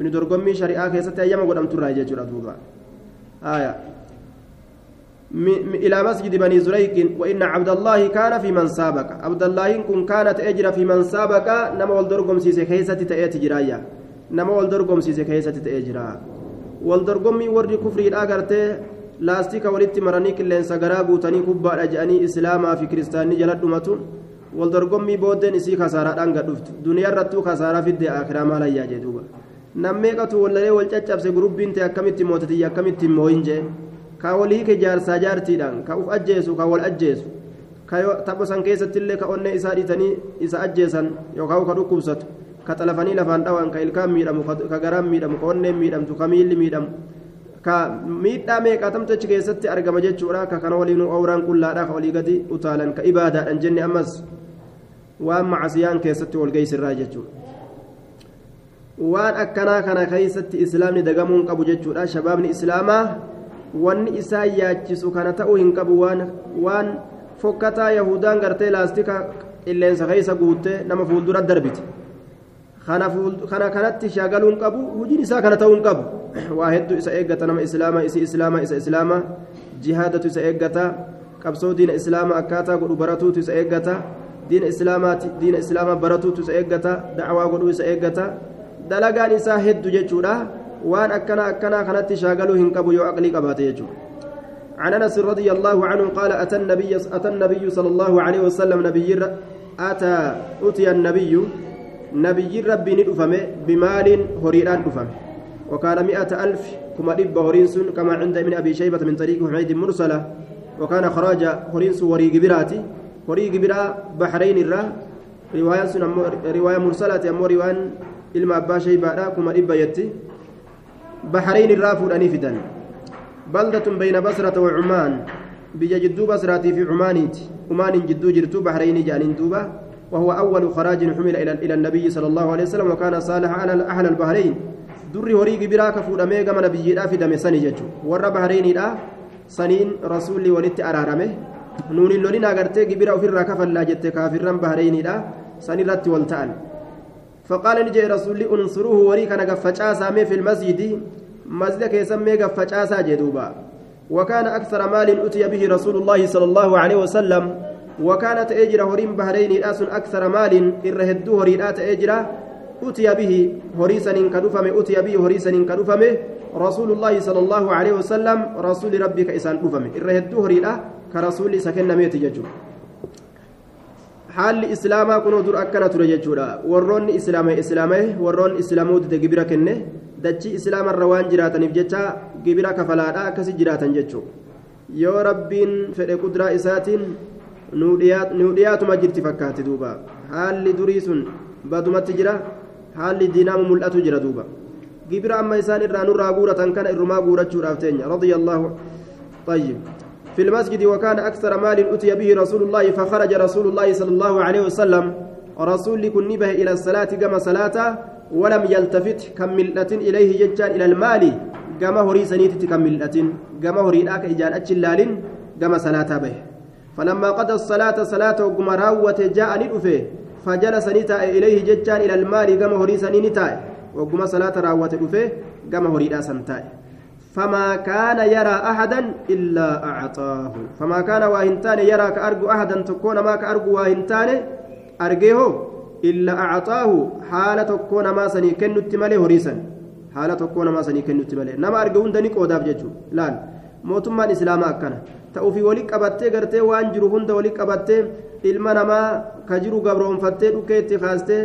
درقمي شريعة كيستي أيام قد أمتر جيجر أدوبا آية إلى مسجد بني زريق وإن عبد الله كان في من سابق عبد الله كن كانت أجر في من سابق نما والدرقم سيسي كيستي تأتي جرايا wal dorgomsiise keessatti ta'ee jira wal dorgommii warri kufriidhaa gartee laastika walitti maranii qilleensa garaa guutanii kubbaadha jedhanii islaamaa fi kiristaanii jala dhumatu wal dorgommii booddeen isii kasaaraadhaan gadhuftu duniyaarrattuu kasaaraa fidde akiraa maalayyaa jee duuba nammeeqatu wallalee wal caccabse gurubbiin ta'e akkamitti mootatiyya akkamitti mooyin jee ka walii ke jaarsaa jaartiidhaan ka uf ajjeesu ka wal ajjeesu ka taphosan keessattillee ka onnee isaa dhiitanii isa ajjeesan yookaan ka dhukkubsatu ka xalafanii lafaan dhawan ka ilkaan miidhamu ka garaan miidhamu ka onneen miidhamtu ka miilli miidhamu ka miidhaa meeqaatamtu achi keessatti argama jechuudha ka kana waliin awraan qullaadhaa ka olii gadi utaalan ka ibaadaadhaan jenne ammas waan macasiyaan keessatti walgeessirraa jechuudha waan akkanaa kana keessatti islaamni dagamuun qabu jechuudha shabaabni islaamaa wanni isaa yaachisu kana ta'uu hin qabu waan fokkataa yahudaan gartee laastika qilleensa keessa guuttee nama fuuldura darbite kana kanatti shaagaluun qabu hojiin isaa kana ta'uun qabu waa hedduu isa eeggata nama islaamaa isi islaamaa isa islaamaa jihaadatu isa eeggata qabsoo diina islaamaa akkaataa godhu baratuutu isa eeggata diina islaamaa baratuutu isa eeggata dacwaa godhuu isa eeggata dalagaan isaa hedduu jechuudha. Waan akkana akkanaa kanatti shaagaluu hin qabu yoo aqlii qabaate jechuudha. عن انس رضي الله عنه قال اتى النبي اتى النبي صلى الله عليه وسلم نبي اتى اتي النبي نبي ربي ندفمه بمال هريران دفمه وكان مئة ألف كما دب هرينس كما عند ابن أبي شيبة من طريق حميد مرسلة وكان خراج هرينس وريق براتي وريق برا بحرين الرا رواية رواية مرسلة أمو رواية ilma abbaa shaybaadha kuma dhibba yetti baxrayn irraa fuudhanii fidan. Baldatun bayna basrata wa cumaan. Biyya jidduu basraatii fi cumaaniiti. Cumaaniin jidduu jirtu baxrayni jedhaniin duuba. وهو أول خراج حمل إلى النبي صلى الله عليه وسلم وكان صالح على أهل البحرين دري هوريق براك فود أميغا من نبي في دم سني جتو ور بحرين لا سنين رسول ولدت أرارمه نون اللولين أغرتي جبرا في الركف لا جت كافرا بحرين لا سني رت والتأن فقال نجي رسول انصروه وريك أنا قفچاسا في المسجد. مسجد كيسمي قفچاسا جدوبا وكان أكثر مال أتي به رسول الله صلى الله عليه وسلم. وكانت اجر هريم بحرين رأس أكثر مال إرهدو هريرات اجر أتي به هريسا كدفم أتي به هريسا كدفم رسول الله صلى الله عليه وسلم رسول ربك إسان دفم الرهدو هريدا كرسول سكن ميت ججو. Haalli islaamaa kunoo dur akkana ture jechuudha warroonni islaame islaame warroonni islaamuudite gibira kenne dachii islaamarra waan jiraataniif jecha gibira kafalaadha akkasi jiraatan jechuu yoo rabbiin fedhe kudraa isaatiin nuu dhiyaatuma jirti fakkaatti duuba haalli durii sun badumatti jira haalli diinaamu mul'atu jira duuba gibira amma isaan irraa nurraa guuratan kana irrumaa guurachuudhaaf teenya radiyallaahu طيب في المسجد وكان أكثر مال أتي به رسول الله فخرج رسول الله صلى الله عليه وسلم. رسول كن به إلى الصلاة كما صلاة ولم يلتفت كملة إليه ججان إلى المال. كما هري سنيت كملة كما هري لاك إجان أجلال. كما صلاة به. فلما قضى الصلاة صلاة وقمراوة جاء ندفه فجلس نتا إليه ججان إلى المال. كما هري سنينتا وقم صلاة راوة دفه كما هري لا سنتاي فما كان يرى أحدا إلا أعطاه فما كان واهنتان يرى كأرجو أحدا تكون ما كأرجو واهنتان أرجيه إلا أعطاه حالة تكون ما سني كنت تملي هريسا حالة تكون ما سني كنت تملي نما أرجون دنيك وداب جتشو لا mootummaan islaamaa akkana ta'uufi wali qabattee gartee waan jiru hunda wali qabattee ilma namaa ka jiru gabroonfattee dhukkee itti kaastee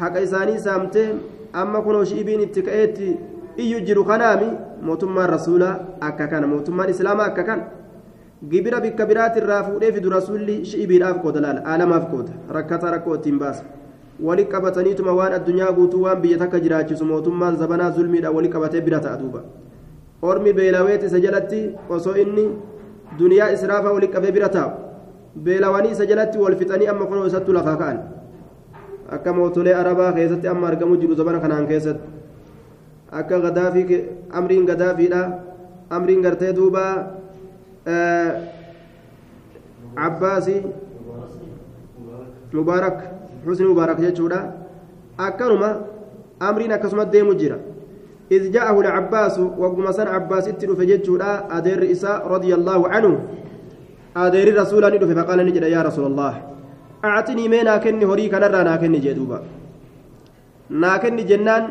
haqa isaanii saamtee amma kunoo shi'ibiin itti ka'eetti iyyu jiru kanaami mootummaan rasuulaa akka kana mootummaan islaamaa akka kana gibira bikka biraati irraa fuudhee fidu rasuulli shi'ibiidhaaf qooda laala aalamaaf qooda rakkata rakkoo ittiin baasa wali qabataniituma waan addunyaa guutuu waan biyya takka jiraachisu mootummaan zabanaa zulmiidhaan wali qabatee bira ta'a duuba ormi beelaweet isa jalatti osoo inni duniyaa israafa wali qabee bira taa'u beelawanii isa jalatti wal fixanii amma kunoo isattu lafaa ka'an akka mootolee arabaa keessatti amma argamu jiru zabana kanaan keessatti akka gadaafii amriin gadaafiidha amriin gartee duuba cabbaasi mubaarak xusni mubaarak jechuudha. Akkanuma amriin akkasuma deemu jira. إذ جاءه العباس وقم سن عباس اتلف جتشودا أدير إساء رضي الله عنه أدير رسول ندف فقال نجد يا رسول الله أعطني مينا كني هريك نرى ناكني جدوبا ناكني جنان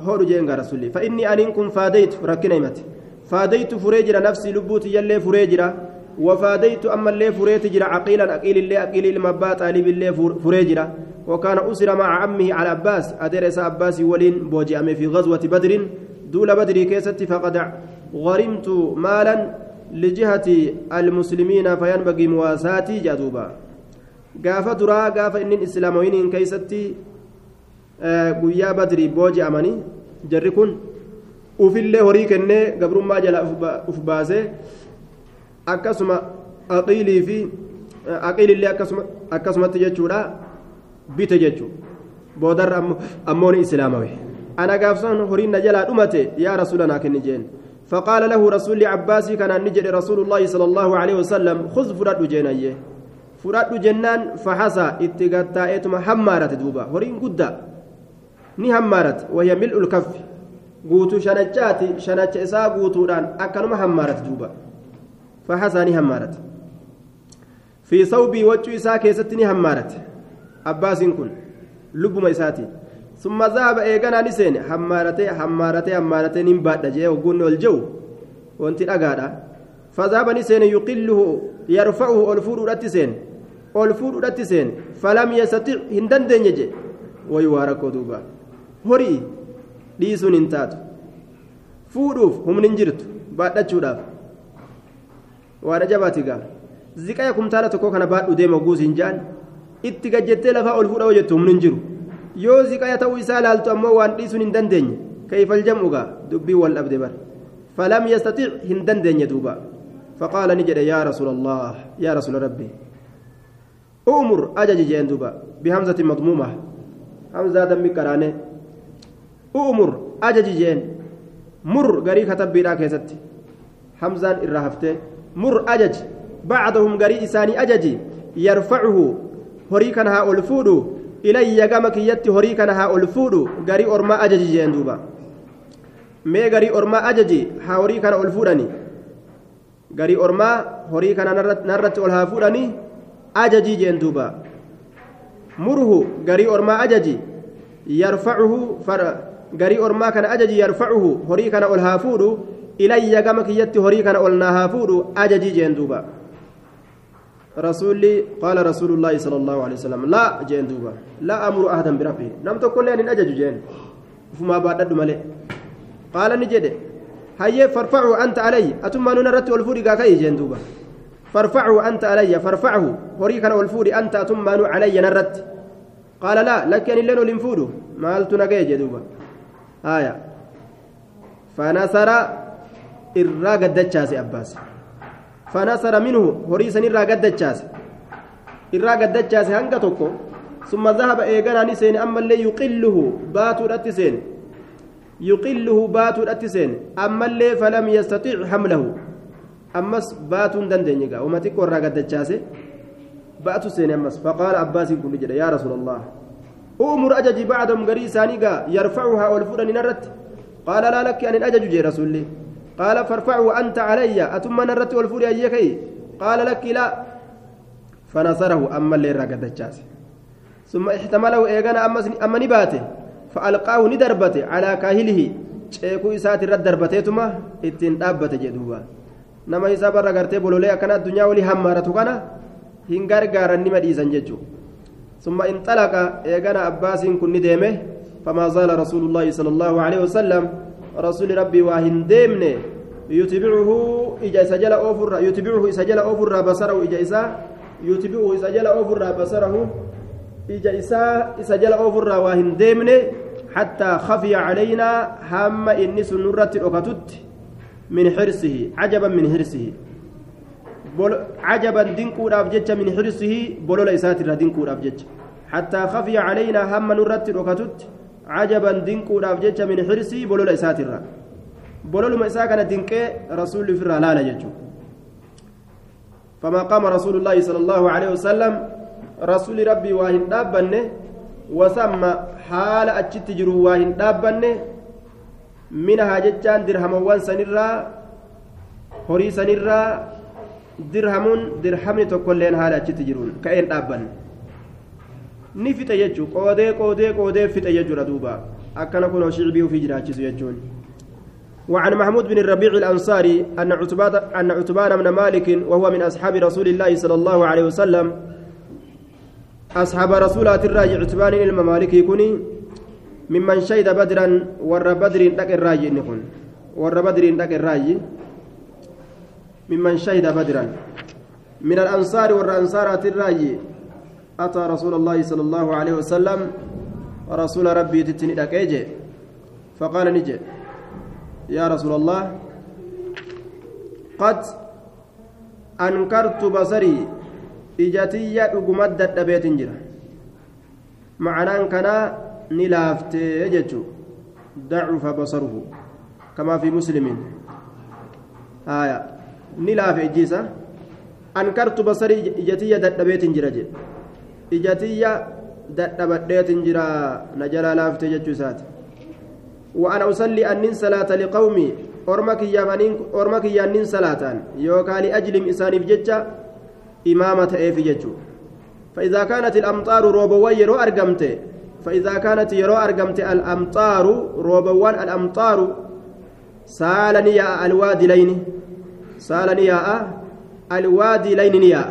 هور جينغا رسولي. فإني أنكم فاديت ركنا إمتي فاديت فريجرا نفسي لبوتي يلي فريجرا. وفاديت أما اللي فريت جرا عقيلا أقيل اللي أقيل المبات طالب اللي فريجرا. وكان أسر مع عمه على عباس. أدرس عباس ولين بوجئم في غزوة بدر. دول بدر كيست فقد غرمت مالا لجهة المسلمين فينبغي مواساتي جدوبا قاف درا قاف إن الإسلاموين كيستي. Guyyaa badrii booji'amanii jarri kun ufillee horii kennee gabrummaa jala uf baasee akkasuma aqiilii fi aqiilillee akkasumatti jechuudha bite jechuudha boodarra ammoo ni islaamawe ana gaafsan horiin na jalaa dhumate yaa rasuulanaa kenni jeen فقال له رسول عباسي كان نجد رسول الله صلى الله عليه وسلم خذ فرد جنايه فرد جنان فحسى اتقاتا اتما حمارة دوبا هورين قدا ni hammaarat wayya mil'ul kaffi. Guutuu shanachaati shanacha isaa guutuudhaan akkanuma hammaarat duuba. Fahasaa ni hammaarat fi sawbii waccuu isaa keessatti ni hammaarat abbaasiin kun lubbuma isaatiin summa zaaba eeganaa ni seene. Hammaaratee hammaaratee hammaaratee nin baadha jee hogguunni ol jehu. Wanti dhagaadha. Fazaaba ni seene yuqilluhu yarfa'uhu ol fuudhuudhatti seene. Ol fuudhuudhatti seene. Falam yastatic hin dandeenye je way waa rakkoo duubaa horii dhiisuun hin taatu fuudhuuf humni hin jirtu baadhachuudhaaf waan ajabaati gaa ziqaya kumtaala tokko kana baadhu deema guus hin jaan itti gajjettee lafaa ol fuudha jettu humni hin jiru yoo ziqaya ta'uu isaa laaltu ammoo waan dhiisuun hin dandeenye kayfal jam'u gaa dubbii wal dhabde bar falam yastatic hin dandeenye duuba فقال نجد يا رسول الله يا رسول ربي أمر أجج جين دوبا بهمزة مضمومة همزة دمي كرانه أمر أجج جين مر غري كتب بلا كيست حمزان الرهفته مر أجج بعضهم غري إساني أجج يرفعه هريكنها ألفود إلي يقامك يتي هريكنها ألفود غري أرما أجج جين دوبا مي غري أرما أجج ها هريكنا ألفودني غري أرما هريكنا نرت ألها فودني أجج جين دوبا مره غري أرما أجج yarfacuhu garii ormaa kana ajaji yarfacuhu horii kana ol haa fuudhu ilayya gama kiyyatti horii kana ol naa haa fuudhu ajajii jeen duuba. رسولي قال رسول الله صلى الله عليه وسلم لا جين دوبا لا أمر أحدا بربه نم تقول لي أن أجج جين فما بعد ملئ قال نجد هيا فارفعوا أنت علي أتم أن نرت والفوري كاكاي جين دوبا فارفعوا أنت علي فارفعه هريكا والفوري أنت أتم علي نرت قال لا لك أن لن الانفود مالت نجي haya fanasara irraa gaddachaase abbaas. Fanasara minhu horii san irraa gaddachaase. Irraa gaddachaase hanga tokko summa zahaba eeganaani seene ammallee yuqilluhu baatuudhatti seene yuqilluhu baatuudhatti seene ammallee falam yastaxiicu hamlahu. Ammas baatuu hin gaa. Uma xiqqoo irraa gaddachaase baatu seene ammas. Faqaala abbaasin kulli jedhe yaa rasuulallah أمر أجج بعدهم قري سانيقا يرفعها والفرن نرت قال لا لك أن أجج جي رسولي قال فارفعه أنت علي أتم نرت والفرن أيكي قال لك لا فنصره أما اللي راقد الجاس ثم احتمله إيغانا أما نباته فألقاه ندربته على كاهله ceekuu isaati irra darbateetuma ittiin dhaabbate jedhuuba nama isaa barra gartee bololee akkana addunyaa walii hammaaratu kana hin gargaaran nima ثم انطلق إيغانا عباس كن ديمه فما زال رسول الله صلى الله عليه وسلم رسول ربي واهن ديمنه يتبعه إجا سجل أوفر يتبعه سجل أوفر بصره إجا إسا يتبعه سجل أوفر بصره إجا إسا سجل أوفر واهن ديمنه حتى خفي علينا هم إني سنرة أكتت من حرصه عجبا من حرصه عجبا دينكوداف جتش من حرصه بولولا إساتر دينكوداف جتش. حتى خفي علينا هم نرت ركتت عجبا دينكوداف جتش من حرصه بولولا إساتر بولولا إسا كان دينكي رسول في الرلاله جتشو. فما قام رسول الله صلى الله عليه وسلم رسول ربي واهن دابنه وسمى حال أجت واهن دابنه منها جتشان درهموان سنرا horii sanirraa dirhamuun dirhamni tokkolleen haala achitti jiruun ka'een dhaabban. Ni fixe jechuun qoodee qoodee qoodee fixe jechuudha duuba. Akkana kunoo shicbii ofii jiraachisu jechuun. وعن محمود بن الربيع الأنصاري أن عتبان أن عتبان بن مالك وهو من أصحاب رسول الله صلى الله عليه وسلم أصحاب رسولات الراجع عتبان الممالك يكوني ممن شهد بدرا ور بدر دك الراجع نكون ور بدر دك الراجع ممن شهد بدرا. من الأنصار والأنصارات الراجي أتى رسول الله صلى الله عليه وسلم. رسول ربي تتني دكيجي فقال نجي. يا رسول الله قد أنكرت بصري. إجاتي أقمد الدبيت جرا معناه كان نلافت يجتو ضعف بصره. كما في مسلم. آية. Ni laafe ijjiisa ankartu basarii ijatiyya dadhabeetin jira jedhe ijatiyya dadhabadheetin jira na jalaa laafte jechuu isaati. وأنا أصلي أنين صلاة لقومي أرمك أرمك يانين صلاة يوكا لأجل إساني بججة إمامة إيفي ججو فإذا كانت الأمطار روبوان يرو أرقمت فإذا كانت يرو أرقمت الأمطار روبوان الأمطار سالني يا الوادي ليني سألني يا الوادي لين يا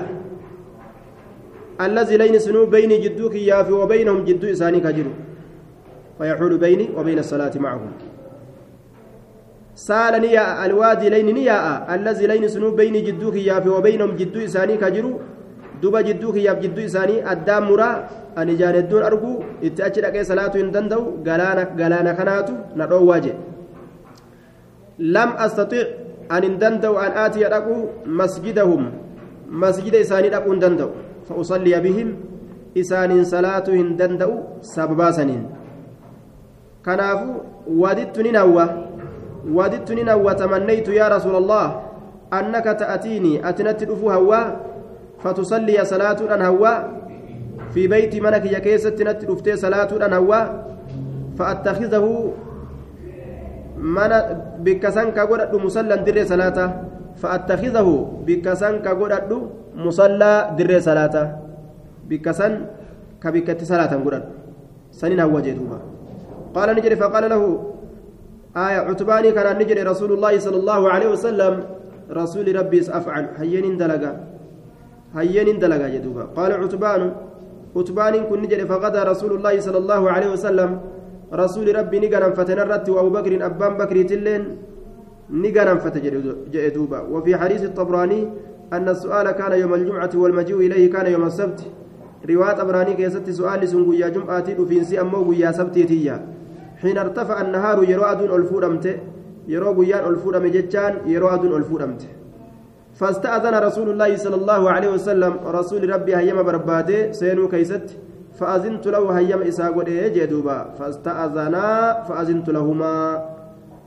الذي لين سنو بين جدوك يا في وبينهم جدو إساني كجرو. فيحول بيني وبين الصلاة معهم. سألني يا الوادي لين يا الذي لين سنو بين جدوك يا في وبينهم جدو إساني كجرو. duba jidduu kiyyaaf jidduu isaanii addaan muraa ani jaanedduun argu itti achi dhaqee salaatu hin danda'u galaana kanaatu na dhoowwaa jedhe lam astaxiic masjidahum masjida isaanii dhaquu hin danda'u fa'usalliya bihim isaaniin salaatu hin danda'u sababaa saniin kanaafu wadittu nin hawwa wadittu nin hawwa tamannaytu yaa rasuula allah annaka ta'atiinii ati natti dhufuu hawwaa فتصلي صلاة أن هوا في بيت منك يا كيسة نت رفتي صلاة أن هوا فأتخذه من بكسان كغدد مصلى در صلاة فأتخذه بكسان كغدد مصلى در صلاة بكسان كبكت صلاة غدد سنين هو جدوبا قال نجري فقال له آية عتباني كان نجري رسول الله صلى الله عليه وسلم رسول ربي أفعل هين دلقا هين دلقا جدوبا قال عتبان عتبان كن نجري فغدا رسول الله صلى الله عليه وسلم رسول ربي نقرا فتنرت وأبو بكر أبان بكر تلين نقرا فتجدوبا وفي حديث الطبراني أن السؤال كان يوم الجمعة والمجيء إليه كان يوم السبت. رواية أبراني كيست سؤال سنقيا جمعة وفي أمو قيا سبتيتيا حين ارتفع النهار يرو أدون ألفورمت. يرو قيان جتان يرو أدون فاستأذن رسول الله صلى الله عليه وسلم. رسول ربي هيما برباده سينو كيست. فأذنت له هيما إساقود جدوبا فاستأذنا فأذنت لهما.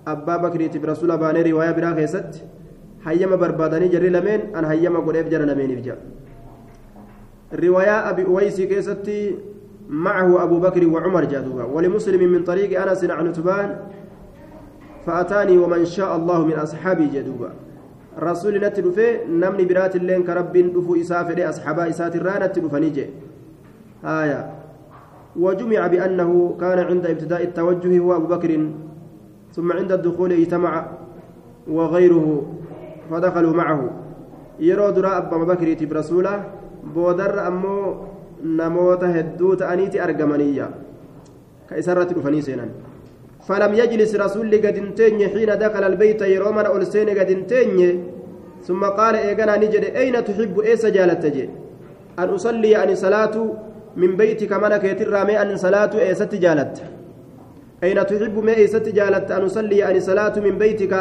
أبا بكر برسول باني رواية برا كيست هيما بربادني جري لمن. أن هيما قد جرى لمن إفجا رواية أبي أويس كيستي معه أبو بكر وعمر جادوبا ولمسلم من طريق أنس عن تبان فأتاني ومن شاء الله من أصحابي جدوبا رسول نتلفي نمني برات اللين كرب دفو إسافر أصحابا إسات الرانة تلفنيجي آية. وجمع بأنه كان عند ابتداء التوجه هو أبو بكر ثم عند الدخول اجتمع وغيره فدخلوا معه. يرى دراء أبا بكر برسوله بودر أمو نموت هدو تأنيتي أرجمانية. كإسرة رفني سينان. فلم يجلس رسول قد انتني حين دخل البيت يرومن أولسين قد انتني ثم قال إيقنا نجد أين تحب؟ إيس جالت أن أصلي أن صلاة من بيتك منك يترى أن صلاة إيست جالت أين تحب ما إيست جالت أن أصلي أن صلاة من بيتك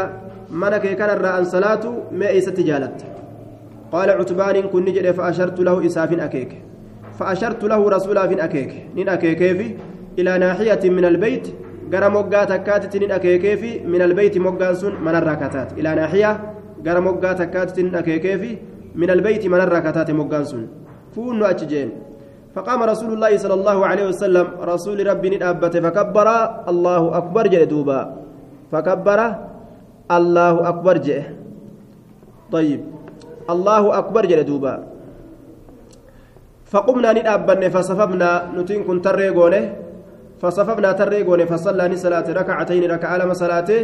منك كان أن صلاة ما إيست جالت قال عتبان كن نجد فأشرت له إساف أكيك فأشرت له رسولا في أكيك نين أكيك في إلى ناحية من البيت gara moggaa takkaatittiin akeekeefi min albeyti moggaan sun manarraa kataate ilaa naaxiyaa gara moggaa takkaatittiin akeekeefi min albeyti manarraa kataate moggaan sun fuunnu achi jeen فقام رسول الله صلى الله عليه وسلم رسول ربي ندابت فكبر الله أكبر جل دوبا. فكبر الله أكبر جه. طيب. الله أكبر جل دوبا. فقمنا ندابن فصفبنا نتين كنت ريقونه فصففنا تريقون فصلى صلاة ركعتين ركع لما صلاته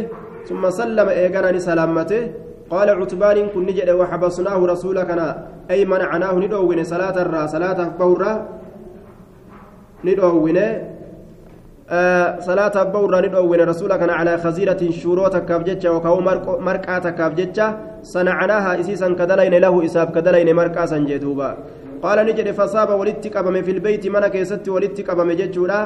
ثم سلم إيقانا سلامته قال عتبان كن نجد وحبسناه رسولكنا. أي منعناه ندوين صلاة الرا صلاة بورا ندوين آه صلاة بورا ندوين رسولكنا على خزيرة شوروتا كابجتشا وكاو مرقاتا كابجتشا صنعناها إسيسا كدلين له إساب كدلين مرقاسا جدوبا قال نجد فصاب ولدت قبم في البيت من كيست ولدت قبم جتشولا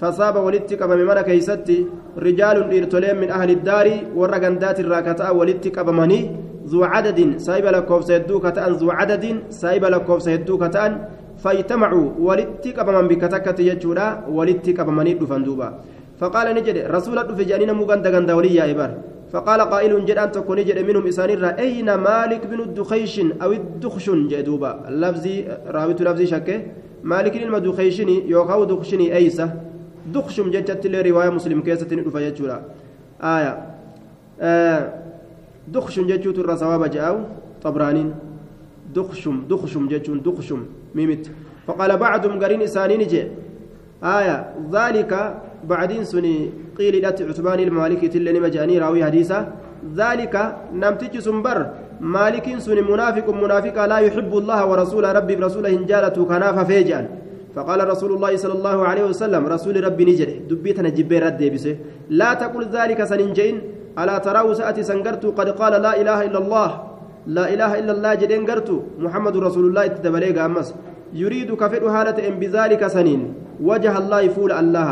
فصاب ولدت قبم من كيستي رجال إرتلين من أهل الدار والرقندات الراكتاء ولدت قبمني ذو عدد. سايب لكوف سيدوك ذو عدد. سايب لكوف سيدوك تأن. فاجتمعوا ولدت قبمن بكتكة يجورا ولدت قبمني دفندوبا فقال نجد رسول في جانين مغند غند ولي إبر فقال قائل جد أن تكون نجد منهم إسانير أين مالك بن الدخيش أو الدخشن جدوبا لفظي راويت لفظي شكه مالك المدخيشني يوكاو دخشني أيسه دخشم جتت لي رواية مسلم كيسة ندفع يجورا آية آه دخشم جتشوت الرسواب جاءو طبرانين دخشم دخشم جتشون دخشم ميمت. فقال بعضهم قرين إسانين آية. ذلك بعدين سني قيل لات عثمان المالكي تلني مجاني راوي حديثة. ذلك نمتج سنبر. مالك سني منافق منافق لا يحب الله ورسوله. ربي برسوله جالته كناف فيجان. فقال رسول الله صلى الله عليه وسلم رسول ربي نجري. دبيتنا جبير الديبسه لا تقل ذلك سننجين ألا تراه سأتي سنقرت قد قال لا إله إلا الله. لا إله إلا الله جدين قرت محمد رسول الله اتدبليق أمس يريد كفر هالة إن بذلك سنين. وجه الله فول الله.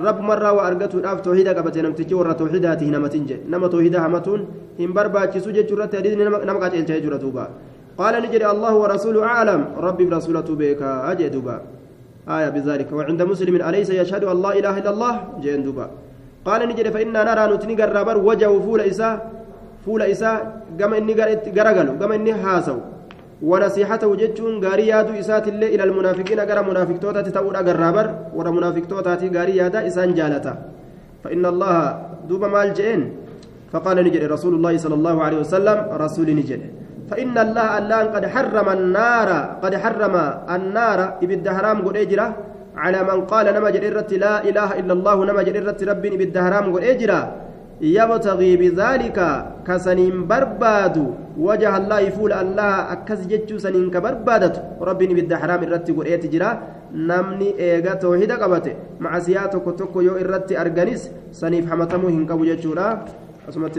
رب مرة وأرقته الأف توحيدا قبت نمتجي ورى توحيداته نمتنجي نما توحيدا همتون. هم بربا تسوجي جرة تريد نمقات إلتهي جرة قال نجري الله ورسوله أعلم. ربي برسولته بك أجي دوبا آية بذلك. وعند مسلم أليس يشهد أن إله إلا الله؟ جين دوبا قال نجد فإنا نرى نتني قرابر. وجهه فول إساء. فول إساء قام إني قرقلوا قام إني حاسوا ونصيحته جتشون غاري يادو إسات اللي إلى المنافقين قرى منافق توتا تتأول قرابر ورى منافق توتا غاري يادا إسان جالتا فإن الله دوبا مال جئين فقال نجد رسول الله صلى الله عليه وسلم رسول نجد فإن الله الله قد حرم النار قد حرم النار إبد حرام قد أجرة على من قال نما جريرت لا إله إلا الله نما جريرت ربي بالدهرام والإجرا يبتغي بذلك كسنين برباد وجه الله يفول الله أكس جتشو سنين كبربادت ربي بالدهرام الرتي قرأت جرا eega toohida qabate macasiyaa tokko tokko yoo irratti arganis saniif hamatamuu hin qabu jechuudha asumatti